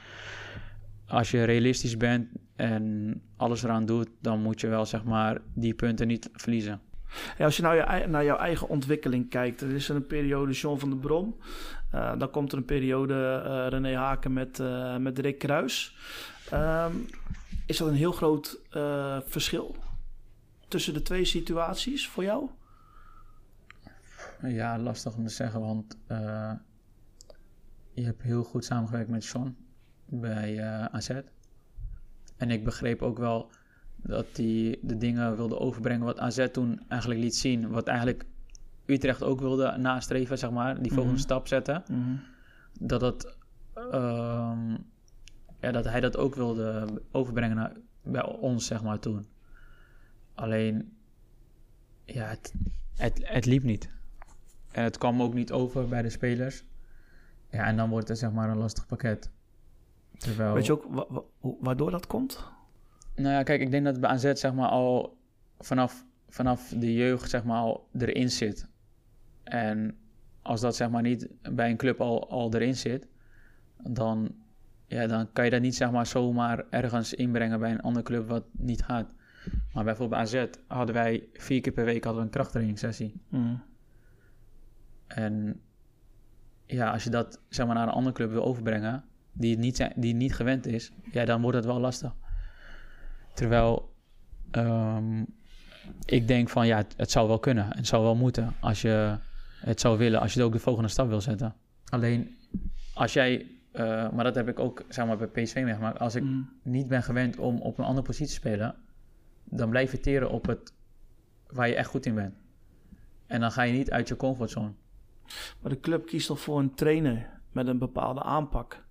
als je realistisch bent en alles eraan doet, dan moet je wel zeg maar die punten niet verliezen. Ja, als je nou naar jouw eigen ontwikkeling kijkt, er is een periode John van der Brom. Uh, dan komt er een periode uh, René Haken met, uh, met Rick Kruis. Um, is dat een heel groot verschil tussen de twee situaties voor jou? Ja, lastig om te zeggen, want je hebt heel goed samengewerkt met Sean bij AZ. En ik begreep ook wel dat hij de dingen wilde overbrengen wat AZ toen eigenlijk liet zien. Wat eigenlijk Utrecht ook wilde nastreven, zeg maar. Die volgende mhm. stap zetten. Mhm. Dat, dat, um, ja, dat hij dat ook wilde overbrengen naar, bij ons, zeg maar, toen. Alleen, ja, het, het, het liep niet. En het kwam ook niet over bij de spelers. Ja, en dan wordt het zeg maar een lastig pakket. Terwijl... Weet je ook waardoor dat komt? Nou ja, kijk, ik denk dat het bij AZ zeg maar al vanaf, vanaf de jeugd zeg maar al erin zit. En als dat zeg maar niet bij een club al, al erin zit, dan, ja, dan kan je dat niet zeg maar zomaar ergens inbrengen bij een andere club wat niet gaat. Maar bijvoorbeeld bij AZ hadden wij vier keer per week hadden we een krachttrainingssessie. Mm. En ja, als je dat zeg maar naar een andere club wil overbrengen, die het niet, die het niet gewend is, ja, dan wordt het wel lastig. Terwijl ehm, ik denk van ja, het, zou wel kunnen. Het zou wel moeten als je het zou willen. Als je ook de volgende stap wil zetten. Alleen als jij, uh, maar dat heb ik ook zeg maar, bij PSV meegemaakt. Als ik mm. niet ben gewend om op een andere positie te spelen, dan blijf je teren op het waar je echt goed in bent. En dan ga je niet uit je comfortzone. Maar de club kiest toch voor een trainer met een bepaalde aanpak.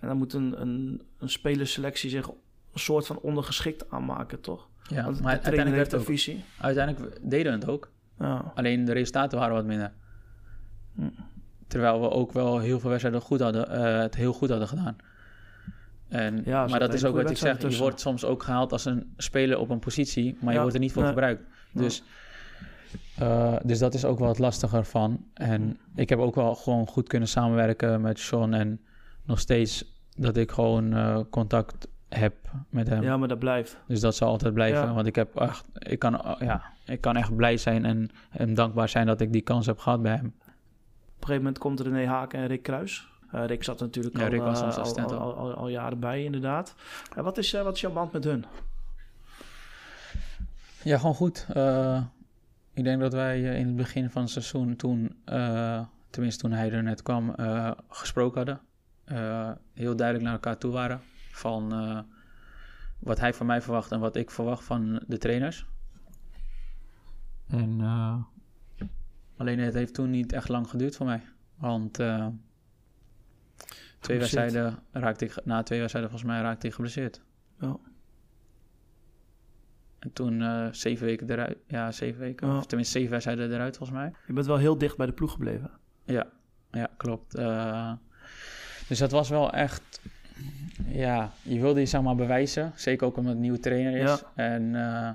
En dan moet een, een, een spelerselectie zich een soort van ondergeschikt aanmaken, toch? Ja, maar uiteindelijk werd ook, visie. Uiteindelijk deden we het ook. Ja. Alleen de resultaten waren wat minder. Hm. Terwijl we ook wel heel veel wedstrijden goed hadden, uh, het heel goed hadden gedaan. En, ja, maar dat is ook wat ik zeg. Je wordt soms ook gehaald als een speler op een positie, maar je wordt er niet voor gebruikt. Dus, uh, dus dat is ook wel het lastiger van. En ik heb ook wel gewoon goed kunnen samenwerken met Sean. En nog steeds dat ik gewoon uh, contact heb met hem. Ja, maar dat blijft. Dus dat zal altijd blijven. Want ik heb echt, ik kan, ja, ik kan echt blij zijn en hem dankbaar zijn dat ik die kans heb gehad bij hem. Op een gegeven moment komt René Haak en Rick Kruis. Rick zat natuurlijk ja, al, Rick was al, al, al, al, jaren bij, inderdaad. Wat, is, wat is jouw band met hun? Ja, gewoon goed. Ik denk dat wij in het begin van het seizoen toen, tenminste toen hij er net kwam, gesproken hadden. heel duidelijk naar elkaar toe waren van wat hij van mij verwacht en wat ik verwacht van de trainers. En alleen het heeft toen niet echt lang geduurd voor mij. Want twee wedstrijden raakte ik, na twee wedstrijden volgens mij raakte ik geblesseerd. En toen uh, zeven weken eruit. Ja, zeven weken. Of tenminste zeven wedstrijden eruit volgens mij. Je bent wel heel dicht bij de ploeg gebleven. Ja, ja klopt. Uh, dus dat was wel echt ja, je wilde je zeg maar bewijzen. Zeker ook omdat het een nieuwe trainer is. En uh,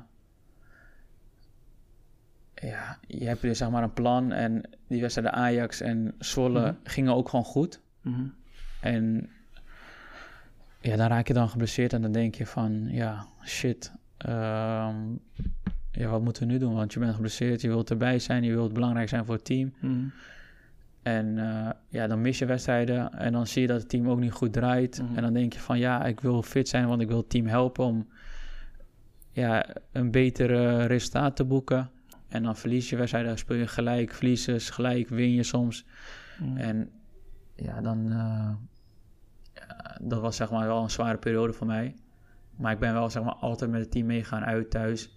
ja, je hebt dus zeg maar een plan. En die wedstrijden Ajax en Zwolle mhm. gingen ook gewoon goed. Mhm. En ja, dan raak je dan geblesseerd en dan denk je van, ja, shit. Um, ja, wat moeten we nu doen? Want je bent geblesseerd, je wilt erbij zijn, je wilt belangrijk zijn voor het team. Mhm. En uh, ja, dan mis je wedstrijden en dan zie je dat het team ook niet goed draait. Mhm. En dan denk je van ja, ik wil fit zijn, want ik wil het team helpen om ja, een betere resultaat te boeken. En dan verlies je wedstrijden, speel je gelijk, verliezen, gelijk, win je soms. Mhm. En ja, dan... Uh, ja, dat was zeg maar wel een zware periode voor mij. Maar ik ben wel zeg maar altijd met het team meegaan uit thuis.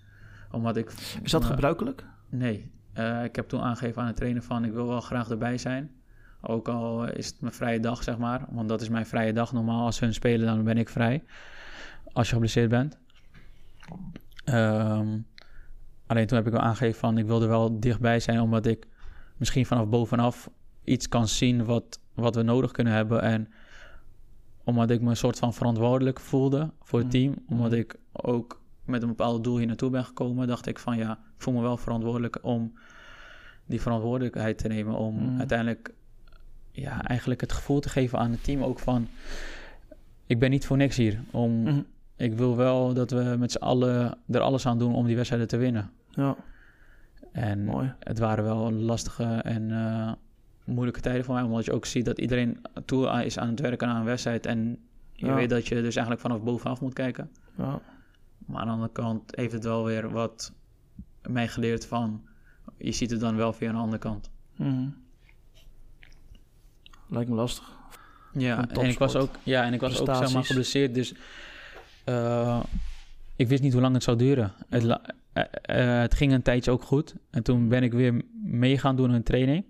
Omdat ik... Is dat gebruikelijk? Nee, uh, ik heb toen aangegeven aan de trainer van ik wil wel graag erbij zijn. Ook al is het mijn vrije dag, zeg maar. Want dat is mijn vrije dag normaal. Als hun spelen, dan ben ik vrij. Als je geblesseerd bent. Um, alleen toen heb ik wel aangegeven van ik wilde wel dichtbij zijn. Omdat ik misschien vanaf bovenaf iets kan zien wat, wat we nodig kunnen hebben. En omdat ik me een soort van verantwoordelijk voelde voor het mm. team. Omdat mm. ik ook met een bepaald doel hier naartoe ben gekomen, dacht ik van ja, ik voel me wel verantwoordelijk om die verantwoordelijkheid te nemen. Om mm. uiteindelijk ja, eigenlijk het gevoel te geven aan het team ook van ik ben niet voor niks hier. Om, mm. Ik wil wel dat we met z'n allen er alles aan doen om die wedstrijden te winnen. Ja. En Mooi. het waren wel lastige en eh, moeilijke tijden voor mij. Omdat je ook ziet dat iedereen toe is aan het werken aan een wedstrijd. En je Ja. weet dat je dus eigenlijk vanaf bovenaf moet kijken. Ja. Maar aan de andere kant heeft het wel weer wat mij geleerd van... Je ziet het dan wel via een andere kant. Mhm. Lijkt me lastig. Ja, en ik was ook, ja, en ik was ook zeg maar, geblesseerd. Dus eh, ik wist niet hoe lang het zou duren. Het, eh, eh, het ging een tijdje ook goed. En toen ben ik weer mee gaan doen een training.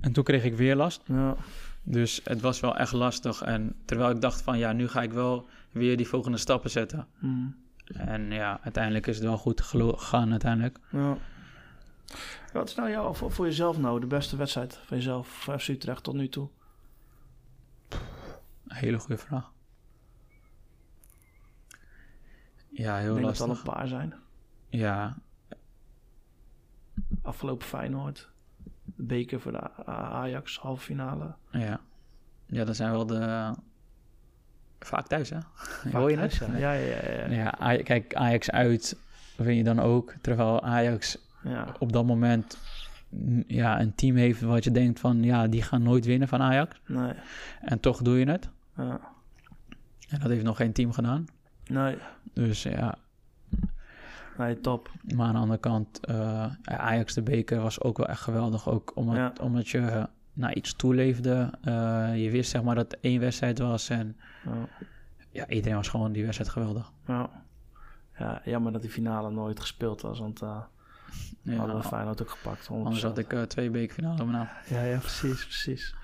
En toen kreeg ik weer last. Ja. Dus het was wel echt lastig. En terwijl ik dacht van ja, nu ga ik wel weer die volgende stappen zetten. Mhm. En ja, uiteindelijk is het wel goed gegaan uiteindelijk. Ja. Wat is nou jou, voor, voor jezelf nou de beste wedstrijd van jezelf, voor FC Utrecht tot nu toe? Een hele goede vraag. Ja, Ik heel denk dat er lastig. al een paar zijn. Ja, Afgelopen Feyenoord. De beker voor de Ajax, halve finale. ja. Ja, dat zijn wel de... Vaak thuis, hè? Vaak Hoor je thuis, het? Ja, ja, ja. ja, ja. Kijk, Ajax uit vind je dan ook. Terwijl Ajax ja. op dat moment mm, ja, een team heeft wat je denkt van... Ja, die gaan nooit winnen van Ajax. Nee. En toch doe je het. Ja. En dat heeft nog geen team gedaan. Nee. Dus ja, Nee, top. maar aan de andere kant... eh, Ajax de beker was ook wel echt geweldig. Ook omdat, Ja. omdat je naar iets toeleefde. Eh, je wist zeg maar dat het één wedstrijd was. En Ja. ja, iedereen was gewoon die wedstrijd geweldig. Ja. ja, jammer dat die finale nooit gespeeld was, want eh Ja, hadden we Feyenoord ook gepakt. 100%. anders had ik eh, twee bekerfinale op mijn naam. Ja, ja, precies, precies.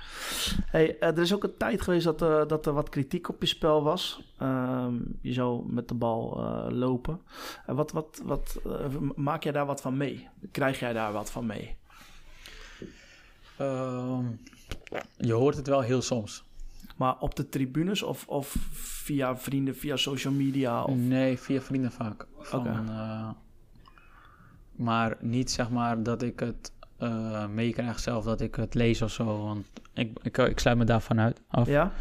Hey, eh, er is ook een tijd geweest dat, eh, dat er wat kritiek op je spel was. Ehm, je zou met de bal lopen. En wat, wat, wat, maak jij daar wat van mee? Krijg jij daar wat van mee? Ehm, je hoort het wel heel soms. Maar op de tribunes of, of via vrienden, via social media? Of... Nee, via vrienden vaak. Van, Oké. eh, maar niet zeg maar dat ik het eh meekrijg zelf, dat ik het lees of zo. Want ik, ik, ik sluit me daarvan uit af. Ja?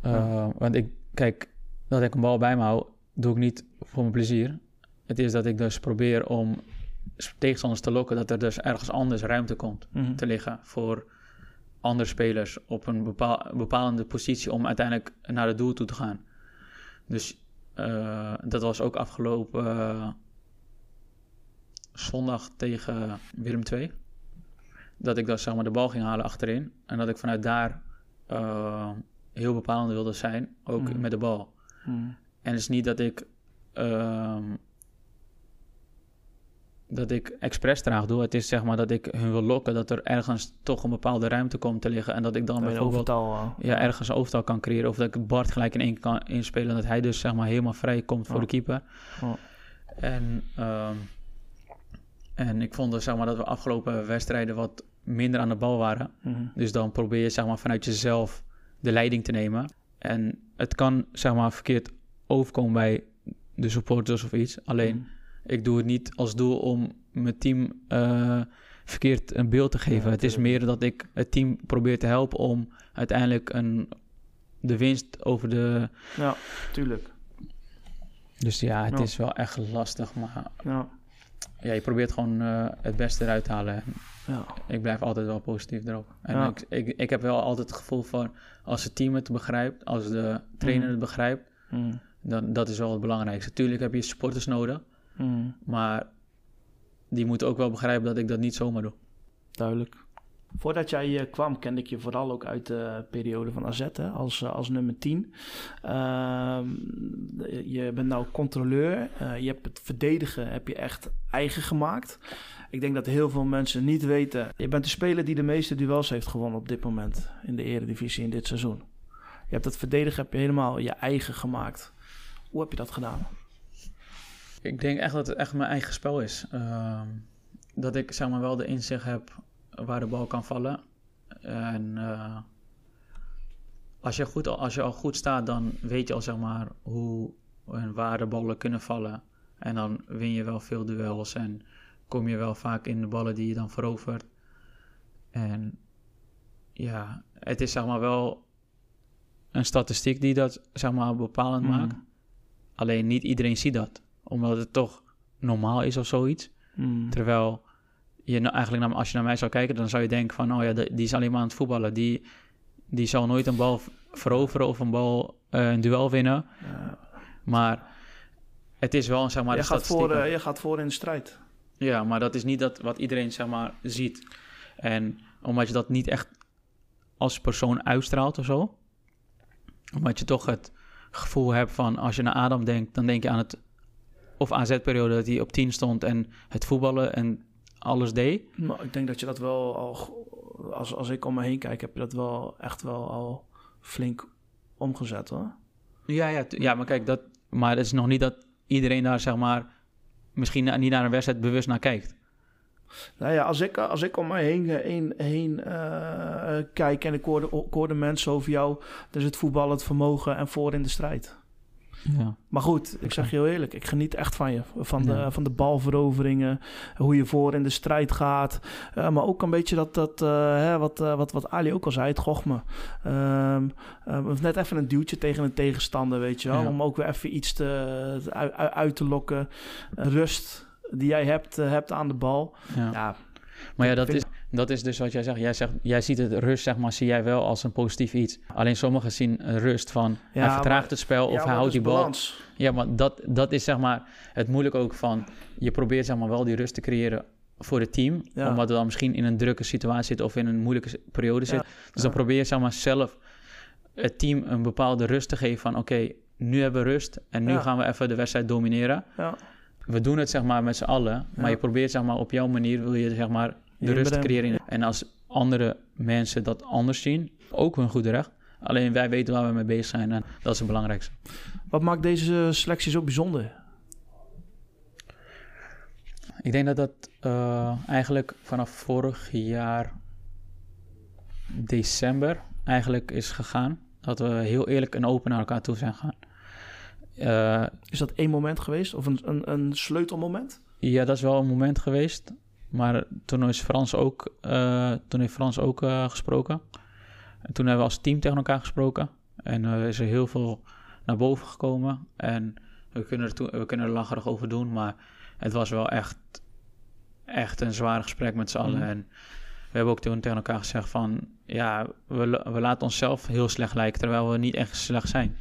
Eh, Want ik, kijk, dat ik een bal bij me hou, doe ik niet voor mijn plezier. Het is dat ik dus probeer om tegenstanders te lokken, dat er dus ergens anders ruimte komt Mhm. te liggen voor andere spelers op een bepaal, bepalende positie om uiteindelijk naar het doel toe te gaan. Dus eh, dat was ook afgelopen zondag tegen Willem II. Dat ik dan zeg maar de bal ging halen achterin en dat ik vanuit daar eh, heel bepalend wilde zijn, ook Mhm. met de bal. Mhm. En het is niet dat ik ehm, dat ik expres traag doe. Het is zeg maar dat ik hun wil lokken dat er ergens toch een bepaalde ruimte komt te liggen en dat ik dan Met bijvoorbeeld overtal. eh, ja, ergens een overtal kan creëren of dat ik Bart gelijk in één kan inspelen en dat hij dus zeg maar helemaal vrij komt voor de keeper. En, ehm, en ik vond zeg maar, dat we afgelopen wedstrijden wat minder aan de bal waren. mhm. Dus dan probeer je zeg maar, vanuit jezelf de leiding te nemen. En het kan zeg maar, verkeerd overkomen bij de supporters of iets. Alleen Mhm. ik doe het niet als doel om mijn team eh, verkeerd een beeld te geven. Ja, het is meer dat ik het team probeer te helpen om uiteindelijk een, de winst over de. Ja, tuurlijk. Dus ja, het Ja. is wel echt lastig. Maar Ja. Ja, je probeert gewoon eh, het beste eruit te halen. Ja. Ik blijf altijd wel positief erop. En Ja. ik, ik, ik heb wel altijd het gevoel van als het team het begrijpt, als de trainer Mhm. het begrijpt, Mhm. dan dat is wel het belangrijkste. Tuurlijk heb je supporters nodig, Mhm. maar die moeten ook wel begrijpen dat ik dat niet zomaar doe. Duidelijk. Voordat jij kwam, kende ik je vooral ook uit de periode van AZ als, eh, als nummer 10. Ehm, je bent nou controleur. Eh, je hebt het verdedigen heb je echt eigen gemaakt. Ik denk dat heel veel mensen niet weten. Je bent de speler die de meeste duels heeft gewonnen op dit moment in de Eredivisie in dit seizoen. Je hebt het verdedigen heb je helemaal je eigen gemaakt. Hoe heb je dat gedaan? Ik denk echt dat het echt mijn eigen spel is. Ehm, dat ik zeg maar wel de inzicht heb waar de bal kan vallen. En eh, als, je goed, als je al goed staat, dan weet je al zeg maar hoe en waar de ballen kunnen vallen. En dan win je wel veel duels en kom je wel vaak in de ballen die je dan verovert. En ja, het is zeg maar wel een statistiek die dat zeg maar bepalend Mhm. maakt. Alleen niet iedereen ziet dat, omdat het toch normaal is of zoiets. Hmm. Terwijl je nou eigenlijk, naar, als je naar mij zou kijken, dan zou je denken van, oh ja, die is alleen maar aan het voetballen. Die, die zal nooit een bal veroveren of een bal uh, een duel winnen. Ja. Maar het is wel, zeg maar, je gaat, voor, uh, je gaat voor in de strijd. Ja, maar dat is niet dat wat iedereen, zeg maar, ziet. En omdat je dat niet echt als persoon uitstraalt of zo. Omdat je toch het gevoel hebt van, als je naar Adam denkt, dan denk je aan het of AZ-periode dat hij op 10 stond en het voetballen en alles deed. Maar ik denk dat je dat wel al, als, als ik om me heen kijk, heb je dat wel echt wel al flink omgezet hoor. Ja, ja, ja maar kijk, dat, maar het is nog niet dat iedereen daar zeg maar misschien niet naar een wedstrijd bewust naar kijkt. Nou ja, als ik, als ik om mij heen, heen, heen uh, kijk en ik hoorde, ik hoorde mensen over jou, dan is het voetbal het vermogen en voor in de strijd. Ja. Maar goed, ik zeg je heel eerlijk, ik geniet echt van je. Van de, van de balveroveringen, hoe je voor in de strijd gaat. Uh, maar ook een beetje dat, dat uh, hè, wat, uh, wat, wat Ali ook al zei, het gochme. Um, net even een duwtje tegen een tegenstander, weet je wel. Om ook weer even iets te, uit, uit te lokken. rust die jij hebt, hebt aan de bal. Ja maar ja, dat is, dat is dus wat jij zegt. Jij, zegt. jij ziet het rust, zeg maar, zie jij wel als een positief iets. Alleen sommigen zien rust van hij vertraagt het spel of hij houdt die bal. Balans. Ja, maar dat, dat is zeg maar het moeilijk ook van je probeert zeg maar wel die rust te creëren voor het team. Omdat we dan misschien in een drukke situatie zitten of in een moeilijke periode zitten. Dus dan probeer je zeg maar zelf het team een bepaalde rust te geven van oké, nu hebben we rust en nu gaan we even de wedstrijd domineren. We doen het zeg maar met z'n allen, maar je probeert zeg maar op jouw manier wil je zeg maar de rust creëren. En als andere mensen dat anders zien, ook hun goede recht. Alleen wij weten waar we mee bezig zijn en dat is het belangrijkste. Wat maakt deze selectie zo bijzonder? Ik denk dat dat uh, eigenlijk vanaf vorig jaar december eigenlijk is gegaan. Dat we heel eerlijk en open naar elkaar toe zijn gegaan. Uh, is dat één moment geweest of een, een, een sleutelmoment? Ja, dat is wel een moment geweest. Maar toen, is Frans ook, uh, toen heeft Frans ook uh, gesproken. En toen hebben we als team tegen elkaar gesproken. En uh, is er heel veel naar boven gekomen. En we kunnen, er toen, we kunnen er lacherig over doen. Maar het was wel echt, echt een zwaar gesprek met z'n allen. Mhm. En we hebben ook toen tegen elkaar gezegd van... Ja, we, we laten onszelf heel slecht lijken, terwijl we niet echt slecht zijn.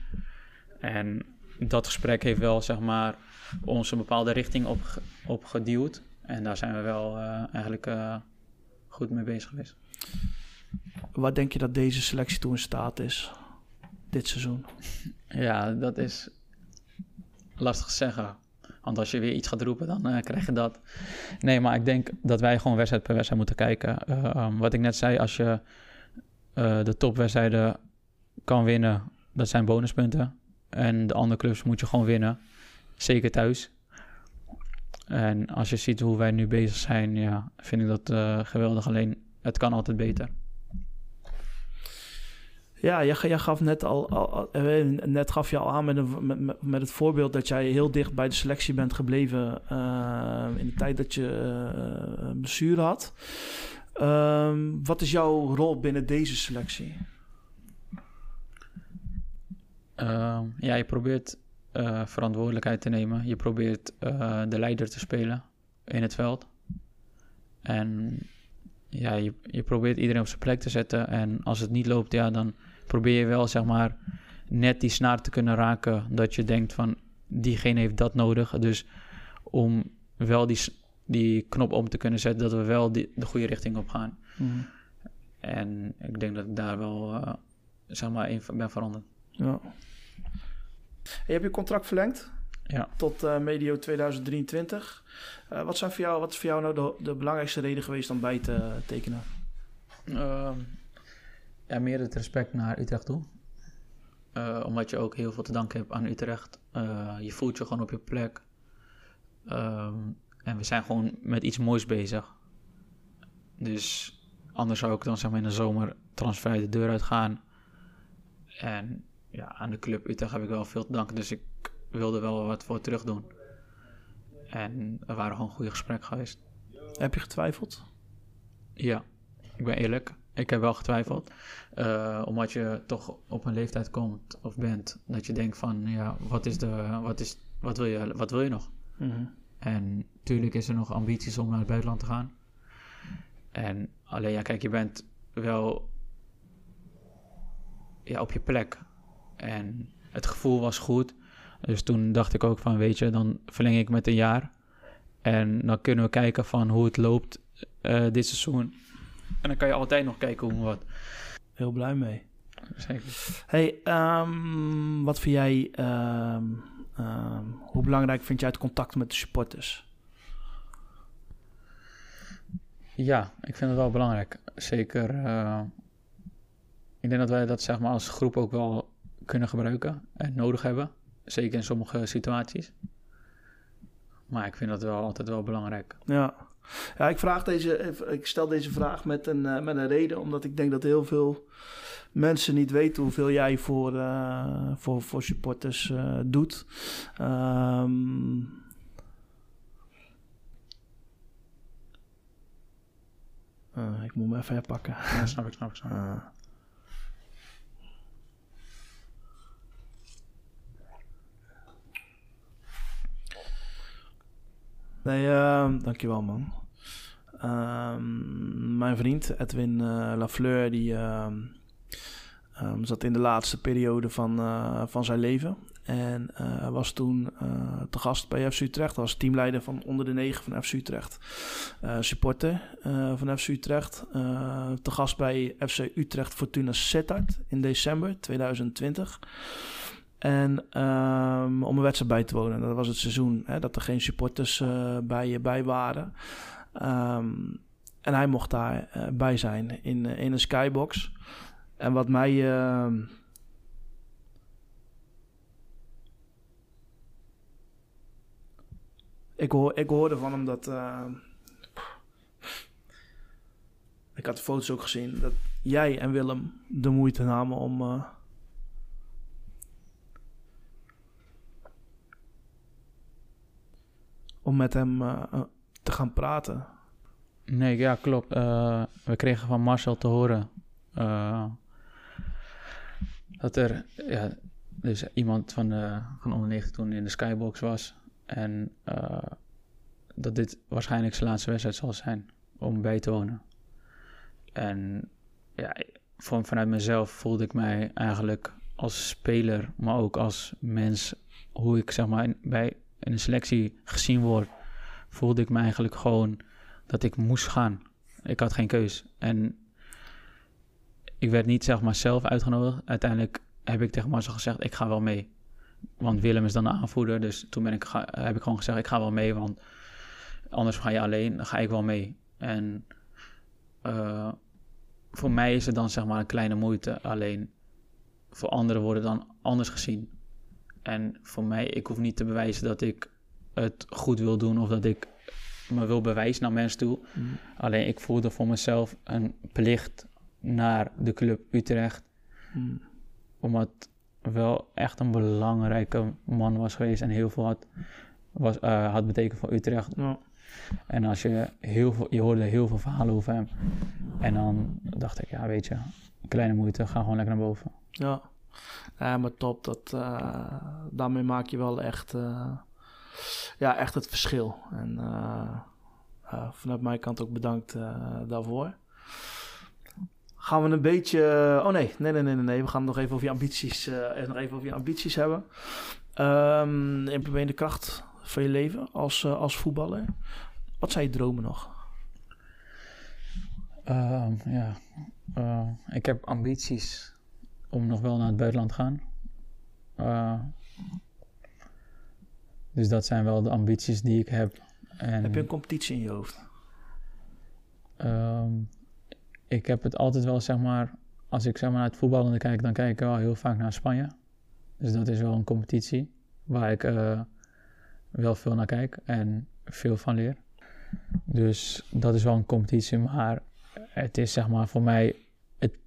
En dat gesprek heeft wel, zeg maar, ons een bepaalde richting op, opgeduwd. En daar zijn we wel uh, eigenlijk uh, goed mee bezig geweest. Wat denk je dat deze selectie toen in staat is, dit seizoen? (laughs) Ja, dat is lastig te zeggen. Want als je weer iets gaat roepen, dan uh, krijg je dat. Nee, maar ik denk dat wij gewoon wedstrijd per wedstrijd moeten kijken. Um, wat ik net zei, als je de topwedstrijden kan winnen, dat zijn bonuspunten. En de andere clubs moet je gewoon winnen. Zeker thuis. En als je ziet hoe wij nu bezig zijn, ja, vind ik dat uh, geweldig. Alleen, het kan altijd beter. Ja, jij, jij gaf net al, al, eh, net gaf je al aan met, een, met, met, het voorbeeld dat jij heel dicht bij de selectie bent gebleven uh, in de tijd dat je uh, blessure had. Uh, wat is jouw rol binnen deze selectie? Ehm, ja, je probeert uh, verantwoordelijkheid te nemen. Je probeert uh, de leider te spelen in het veld. En ja, je, je probeert iedereen op zijn plek te zetten. En als het niet loopt, ja, dan probeer je wel, zeg maar, net die snaar te kunnen raken. Dat je denkt van, diegene heeft dat nodig. Dus om wel die, die knop om te kunnen zetten, dat we wel die, de goede richting op gaan. Mm. En ik denk dat ik daar wel, uh, zeg maar, in ben veranderd. Ja. Je hebt je contract verlengd ja. tot uh, medio 2023. Uh, wat, zijn voor jou, wat is voor jou nou de, de belangrijkste reden geweest om bij te tekenen? Uh, ja, meer het respect naar Utrecht toe. Omdat je ook heel veel te danken hebt aan Utrecht. je voelt je gewoon op je plek. Ehm, en we zijn gewoon met iets moois bezig. Dus anders zou ik dan zeg maar in de zomer transfer de deur uitgaan. En ja, aan de club Utrecht heb ik wel veel te danken. Dus ik wilde wel wat voor terug doen. En er waren gewoon goede gesprekken geweest. Heb je getwijfeld? Ja, ik ben eerlijk. Ik heb wel getwijfeld. Uh, omdat je toch op een leeftijd komt of bent. Dat je denkt van, ja, wat is de, wat is, wat wil je, wat wil je nog? Mhm. En natuurlijk is er nog ambities om naar het buitenland te gaan. En alleen, ja, kijk, je bent wel ja, op je plek. En het gevoel was goed. Dus toen dacht ik ook van, weet je, dan verleng ik met een jaar. En dan kunnen we kijken van hoe het loopt uh, dit seizoen. En dan kan je altijd nog kijken hoe wat. Heel blij mee. Zeker. Hey, um, wat vind jij... Um, um, hoe belangrijk vind jij het contact met de supporters? Ja, ik vind het wel belangrijk. Zeker. Uh, ik denk dat wij dat zeg maar als groep ook wel kunnen gebruiken en nodig hebben. Zeker in sommige situaties. Maar ik vind dat wel altijd wel belangrijk. Ja. Ja, ik, vraag deze, ik stel deze vraag met een, uh, met een reden, omdat ik denk dat heel veel mensen niet weten hoeveel jij voor, uh, voor, voor supporters uh, doet. Um, ik moet me even herpakken. Ja, snap ik, snap ik. Snap ik. Nee, uh, dankjewel man. Uh, mijn vriend Edwin uh, Lafleur, die um, zat in de laatste periode van, uh, van zijn leven. En was toen te gast bij FC Utrecht. Was teamleider van onder de negen van FC Utrecht. supporter van FC Utrecht. te gast bij FC Utrecht Fortuna Sittard in december 2020. En um, om een wedstrijd bij te wonen. Dat was het seizoen hè, dat er geen supporters uh, bij, bij waren. Um, en hij mocht daar uh, bij zijn in, uh, in een skybox. En wat mij. Uh, ik, hoor, ik hoorde van hem dat. ik had de foto's ook gezien. Dat jij en Willem de moeite namen om om met hem uh, te gaan praten. Nee, ja, klopt. Uh, we kregen van Marcel te horen dat er ja, dus iemand van, de, van onder 9 toen in de skybox was. En dat dit waarschijnlijk zijn laatste wedstrijd zal zijn om bij te wonen. En ja, van, vanuit mezelf voelde ik mij eigenlijk als speler, maar ook als mens, hoe ik zeg maar bij in de selectie gezien word, voelde ik me eigenlijk gewoon dat ik moest gaan. Ik had geen keus. En ik werd niet zeg maar zelf uitgenodigd. Uiteindelijk heb ik tegen Marcel gezegd, ik ga wel mee. Want Willem is dan de aanvoerder. Dus toen ben ik, heb ik gewoon gezegd, ik ga wel mee. Want anders ga je alleen, dan ga ik wel mee. En uh, voor mij is het dan zeg maar een kleine moeite. Alleen voor anderen worden dan anders gezien. En voor mij, ik hoef niet te bewijzen dat ik het goed wil doen of dat ik me wil bewijzen naar mensen toe. Mm. Alleen ik voelde voor mezelf een plicht naar de club Utrecht. Mm. Omdat wel echt een belangrijke man was geweest en heel veel had, was, uh, had betekend voor Utrecht. Ja. En als je heel veel, je hoorde heel veel verhalen over hem. En dan dacht ik, ja, weet je, kleine moeite, ga gewoon lekker naar boven. Ja. Ja, maar top. Dat, uh, daarmee maak je wel echt, uh, ja, echt het verschil. En vanuit mijn kant ook bedankt daarvoor. Gaan we een beetje. Oh nee, nee, nee, nee, nee. We gaan nog even over je ambities, nog even over je ambities hebben. Um, in de kracht van je leven als, als voetballer. Wat zijn je dromen nog? Uh, ja, ik heb ambities om nog wel naar het buitenland te gaan. Uh, dus dat zijn wel de ambities die ik heb. En, heb je een competitie in je hoofd? Um, ik heb het altijd wel, zeg maar, als ik zeg maar naar het voetballen kijk, dan kijk ik wel heel vaak naar Spanje. Dus dat is wel een competitie waar ik uh, wel veel naar kijk en veel van leer. Dus dat is wel een competitie, maar het is zeg maar voor mij, het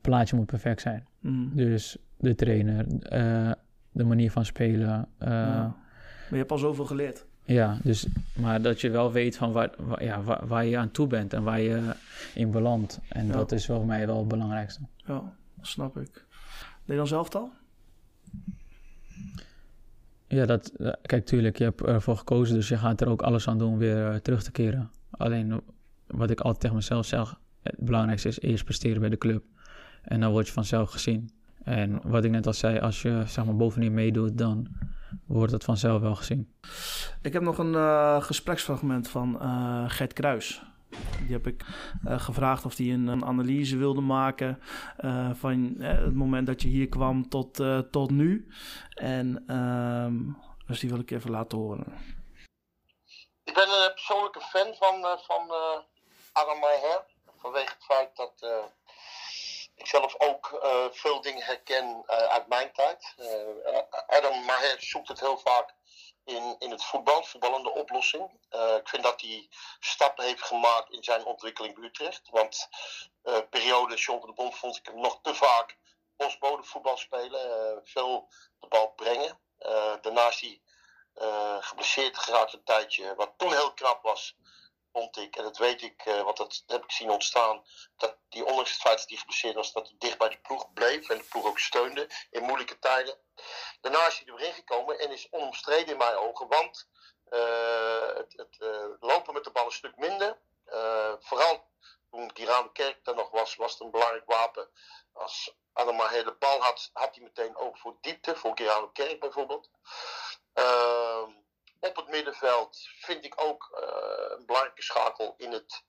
plaatje moet perfect zijn. Mm. Dus de trainer, uh, de manier van spelen. Uh, ja. Maar je hebt al zoveel geleerd. Ja, dus, maar dat je wel weet van waar, waar ja, waar, waar, je aan toe bent en waar je in belandt. En ja. dat is voor mij wel het belangrijkste. Ja, snap ik. Nederlands elftal? Ja, dat, eh, kijk, tuurlijk, je hebt ervoor gekozen, dus je gaat er ook alles aan doen weer uh, terug te keren. Alleen, wat ik altijd tegen mezelf zeg, het belangrijkste is eerst presteren bij de club. En dan word je vanzelf gezien. En wat ik net al zei, als je zeg maar bovenin meedoet, dan wordt het vanzelf wel gezien. Ik heb nog een uh, gespreksfragment van uh, Gert Kruis. Die heb ik uh, gevraagd of hij een, een, analyse wilde maken van het moment dat je hier kwam tot, tot nu. En ehm, dus die wil ik even laten horen. Ik ben een persoonlijke fan van, van Adam Maher. Vanwege het feit dat ik zelf ook uh, veel dingen herken uh, uit mijn tijd. Uh, Adam Maher zoekt het heel vaak in, in het voetbal, voetballende oplossing. ik vind dat hij stappen heeft gemaakt in zijn ontwikkeling bij Utrecht. Want periode John de Bond vond ik hem nog te vaak postbode voetbal spelen. veel de bal brengen. daarnaast hij geblesseerd geraakt een tijdje. Wat toen heel knap was vond ik, en dat weet ik, uh, want dat heb ik zien ontstaan, dat die ondanks het feit dat hij geblesseerd was, dat hij dicht bij de ploeg bleef en de ploeg ook steunde in moeilijke tijden. Daarna is hij erin gekomen en is onomstreden in mijn ogen, want uh, het, het uh, lopen met de bal een stuk minder. vooral toen Giraan Kerk er nog was, was het een belangrijk wapen. Als maar hele bal had, had hij meteen ook voor diepte, voor Giraan Kerk bijvoorbeeld. Ehm, op het middenveld vind ik ook uh, een belangrijke schakel in het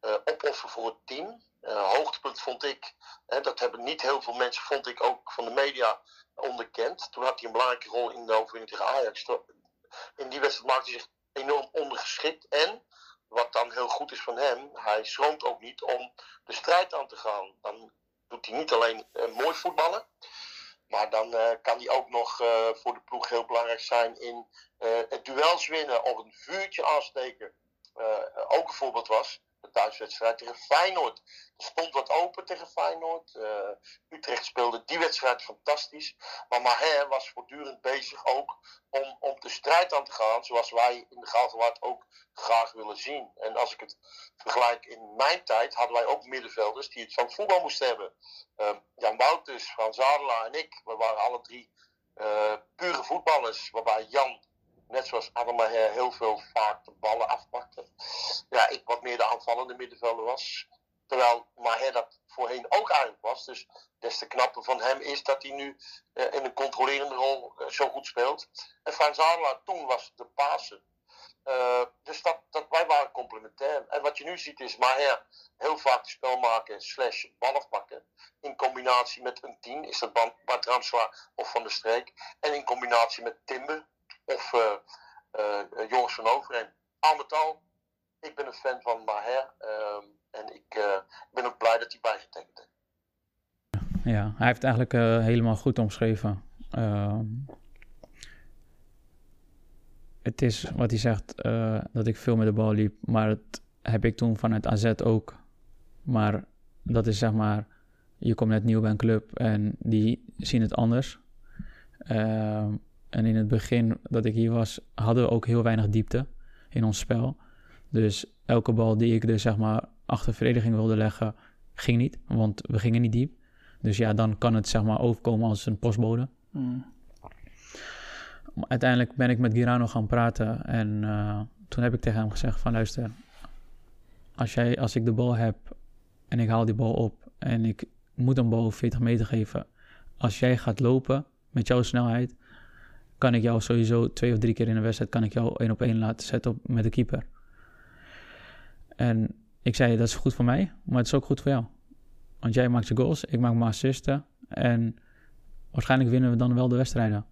uh, opofferen voor het team. Uh, hoogtepunt vond ik, hè, dat hebben niet heel veel mensen, vond ik ook van de media onderkend. Toen had hij een belangrijke rol in de overwinning tegen Ajax. In die wedstrijd maakte hij zich enorm ondergeschikt. En, wat dan heel goed is van hem, hij schroomt ook niet om de strijd aan te gaan. Dan doet hij niet alleen mooi voetballen, maar dan uh, kan hij ook nog uh, voor de ploeg heel belangrijk zijn in uh, het duels winnen of een vuurtje aansteken. ook een voorbeeld was thuiswedstrijd tegen Feyenoord. Er stond wat open tegen Feyenoord. Utrecht speelde die wedstrijd fantastisch. Maar Maher was voortdurend bezig ook om, om de strijd aan te gaan. Zoals wij in de Galgenwaard ook graag willen zien. En als ik het vergelijk in mijn tijd hadden wij ook middenvelders die het van voetbal moesten hebben. Uh, Jan Wouters, Frans Adelaar en ik, we waren alle drie uh, pure voetballers. Waarbij Jan, net zoals Ademaher, heel veel vaak de ballen afpakte. Ja, ik wat meer de aanvallende middenvelder was. Terwijl Maher dat voorheen ook eigenlijk was. Dus des te knapper van hem is dat hij nu uh, in een controlerende rol uh, zo goed speelt. En Frans Adelaar toen was de Pasen. Uh, dus dat, dat, wij waren complementair. En wat je nu ziet is Maher heel vaak het spel maken slash bal afpakken. In combinatie met een tien, is dat Bart Ramsla of Van der Streek. En in combinatie met Timber of uh, uh, Joris van Overeen. Al met al, ik ben een fan van Maher. Ehm, en ik ben ook blij dat hij bijgetekend heeft. Ja, hij heeft eigenlijk helemaal goed omschreven. Ehm, het is wat hij zegt, dat ik veel met de bal liep. Maar dat heb ik toen vanuit AZ ook. Maar dat is zeg maar, je komt net nieuw bij een club en die zien het anders. Uh, en in het begin dat ik hier was, hadden we ook heel weinig diepte in ons spel. Dus elke bal die ik dus zeg maar achter verdediging wilde leggen, ging niet. Want we gingen niet diep. Dus ja, dan kan het zeg maar overkomen als een postbode. Mm uiteindelijk ben ik met Girano gaan praten. En uh, toen heb ik tegen hem gezegd van luister, als, jij, als ik de bal heb en ik haal die bal op en ik moet een bal 40 meter geven. Als jij gaat lopen met jouw snelheid, kan ik jou sowieso twee of drie keer in een wedstrijd kan ik jou één op één laten zetten op, met de keeper. En ik zei, dat is goed voor mij, maar het is ook goed voor jou. Want jij maakt je goals, ik maak mijn assisten. En waarschijnlijk winnen we dan wel de wedstrijden.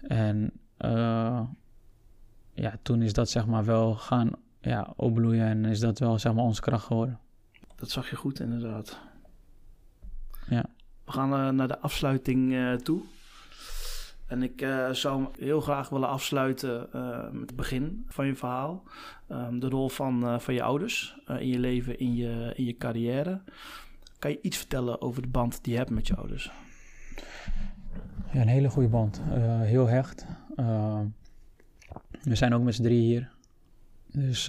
En uh, ja, toen is dat zeg maar wel gaan ja, opbloeien en is dat wel zeg maar onze kracht geworden. Dat zag je goed inderdaad. Ja. We gaan uh, naar de afsluiting uh, toe. En ik uh, zou heel graag willen afsluiten met het begin van je verhaal. Um, de rol van, van je ouders in je leven, in je, in je carrière. Kan je iets vertellen over de band die je hebt met je ouders? Ja, een hele goede band. Heel hecht. We zijn ook met z'n drie hier. Dus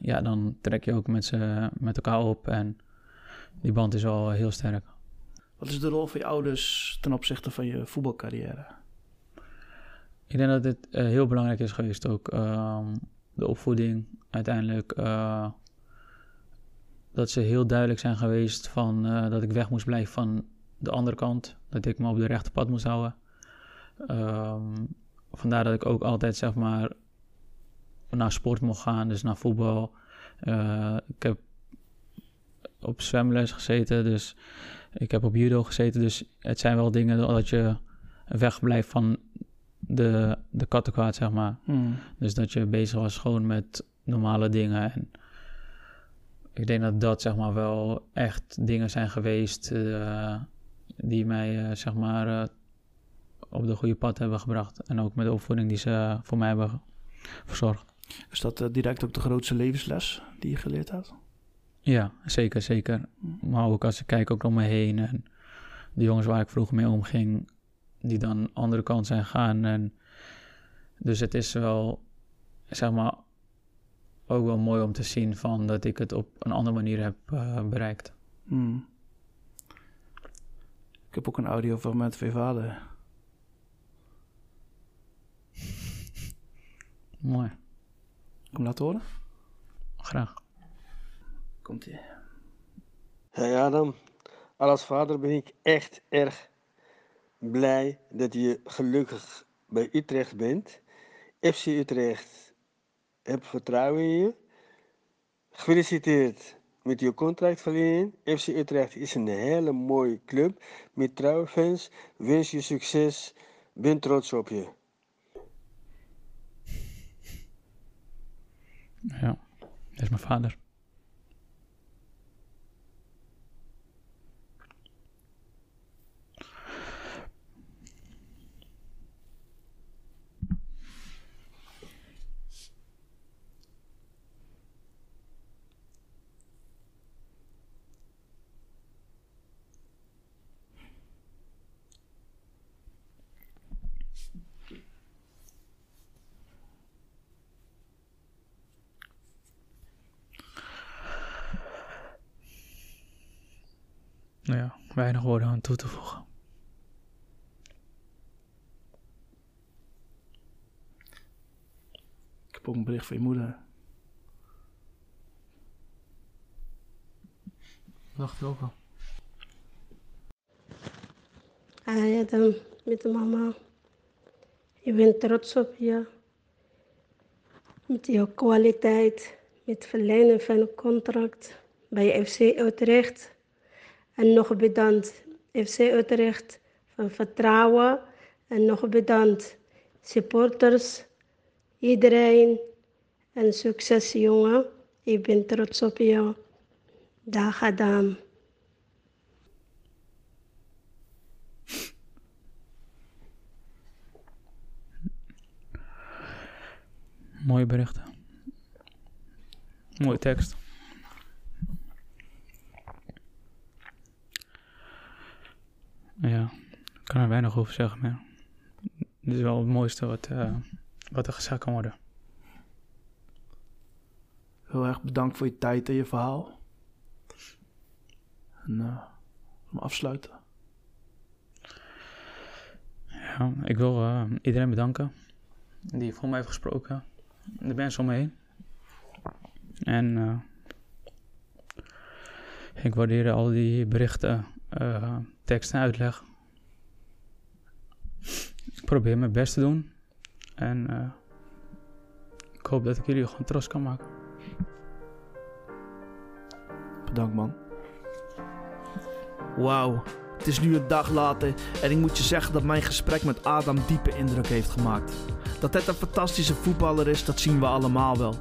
ja, dan trek je ook met, met elkaar op. En die band is al heel sterk. Wat is de rol van je ouders ten opzichte van je voetbalcarrière? Ik denk dat het uh, heel belangrijk is geweest ook. Ehm, de opvoeding uiteindelijk. Uh, dat ze heel duidelijk zijn geweest van uh, dat ik weg moest blijven van de andere kant. Dat ik me op de rechte pad moest houden. Um, vandaar dat ik ook altijd zeg maar naar sport mocht gaan, dus naar voetbal. Ik heb op zwemles gezeten, dus ik heb op judo gezeten. Dus het zijn wel dingen dat je wegblijft van de, de kattenkwaad, zeg maar. Hmm. Dus dat je bezig was gewoon met normale dingen. En ik denk dat dat zeg maar wel echt dingen zijn geweest uh, die mij uh, zeg maar uh, op de goede pad hebben gebracht. En ook met de opvoeding die ze voor mij hebben verzorgd. Is dat direct ook de grootste levensles die je geleerd hebt? Ja, zeker, zeker. Hmm. Maar ook als ik kijk ook om me heen en de jongens waar ik vroeger mee omging, die dan andere kant zijn gegaan. En dus het is wel, zeg maar, ook wel mooi om te zien van dat ik het op een andere manier heb uh, bereikt. Hmm. Ik heb ook een audio van mijn twee vader. mooi. Kom laten horen? Graag. Komt-ie. Hey Adam, als vader ben ik echt erg blij dat je gelukkig bij Utrecht bent. FC Utrecht heb vertrouwen in je. Gefeliciteerd met je contractverlening. FC Utrecht is een hele mooie club met trouwe fans. Wens je succes. Ben trots op je. Ja, dat is mijn vader. Nou woorden aan toe te voegen. Ik heb ook een bericht van je moeder. Wacht ook al. Ah met de mama. Je bent trots op je. Met jouw kwaliteit, met het verlenen van een contract bij FC Utrecht. En nog bedankt FC Utrecht van vertrouwen. En nog bedankt supporters, iedereen. En succes jongen. Ik ben trots op jou. Dag Adam. Mooie berichten. Mooie tekst. Ja, ik kan er weinig over zeggen, maar dit is wel het mooiste wat, uh, wat er gezegd kan worden. Heel erg bedankt voor je tijd en je verhaal. En uh, om afsluiten. Ja, ik wil uh, iedereen bedanken die voor mij heeft gesproken. De mensen om me heen. En ik waardeer al die berichten uh, tekst en uitleg. Ik probeer mijn best te doen. En uh, ik hoop dat ik jullie gewoon trots kan maken. Bedankt man. Wauw, het is nu een dag later en ik moet je zeggen dat mijn gesprek met Adam diepe indruk heeft gemaakt. Dat het een fantastische voetballer is, dat zien we allemaal wel.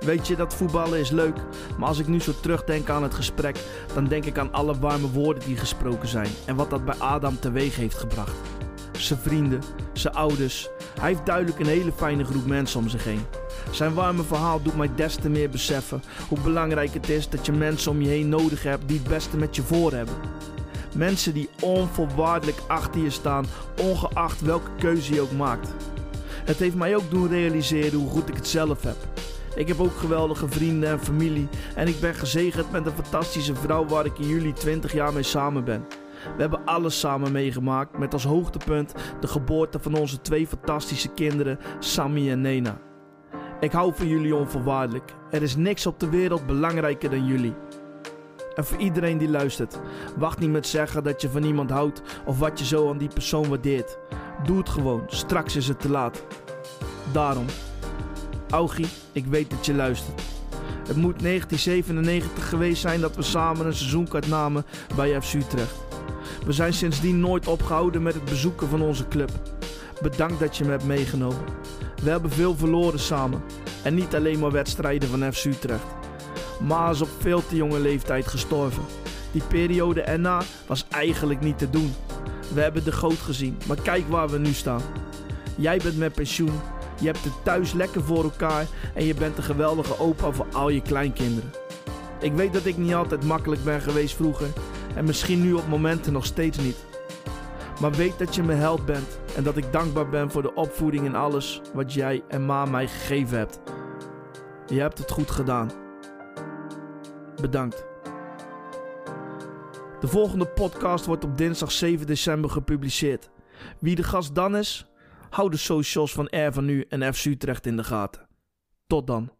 Weet je, dat voetballen is leuk, maar als ik nu zo terugdenk aan het gesprek, dan denk ik aan alle warme woorden die gesproken zijn en wat dat bij Adam teweeg heeft gebracht. Zijn vrienden, zijn ouders, hij heeft duidelijk een hele fijne groep mensen om zich heen. Zijn warme verhaal doet mij des te meer beseffen hoe belangrijk het is dat je mensen om je heen nodig hebt die het beste met je voor hebben. Mensen die onvoorwaardelijk achter je staan, ongeacht welke keuze je ook maakt. Het heeft mij ook doen realiseren hoe goed ik het zelf heb. Ik heb ook geweldige vrienden en familie. En ik ben gezegend met een fantastische vrouw waar ik in juli 20 jaar mee samen ben. We hebben alles samen meegemaakt met als hoogtepunt de geboorte van onze twee fantastische kinderen, Sammy en Nena. Ik hou van jullie onvoorwaardelijk. Er is niks op de wereld belangrijker dan jullie. En voor iedereen die luistert, wacht niet met zeggen dat je van iemand houdt of wat je zo aan die persoon waardeert. Doe het gewoon, straks is het te laat. Daarom, Augie, ik weet dat je luistert. Het moet 1997 geweest zijn dat we samen een seizoenkaart namen bij FC Utrecht. We zijn sindsdien nooit opgehouden met het bezoeken van onze club. Bedankt dat je me hebt meegenomen. We hebben veel verloren samen. En niet alleen maar wedstrijden van FC Utrecht. Ma is op veel te jonge leeftijd gestorven. Die periode erna was eigenlijk niet te doen. We hebben de goot gezien, maar kijk waar we nu staan. Jij bent met pensioen, je hebt het thuis lekker voor elkaar en je bent een geweldige opa voor al je kleinkinderen. Ik weet dat ik niet altijd makkelijk ben geweest vroeger en misschien nu op momenten nog steeds niet. Maar weet dat je mijn held bent en dat ik dankbaar ben voor de opvoeding en alles wat jij en ma mij gegeven hebt. Je hebt het goed gedaan. Bedankt. De volgende podcast wordt op dinsdag 7 december gepubliceerd. Wie de gast dan is, hou de socials van R van Nu en FC Utrecht in de gaten. Tot dan.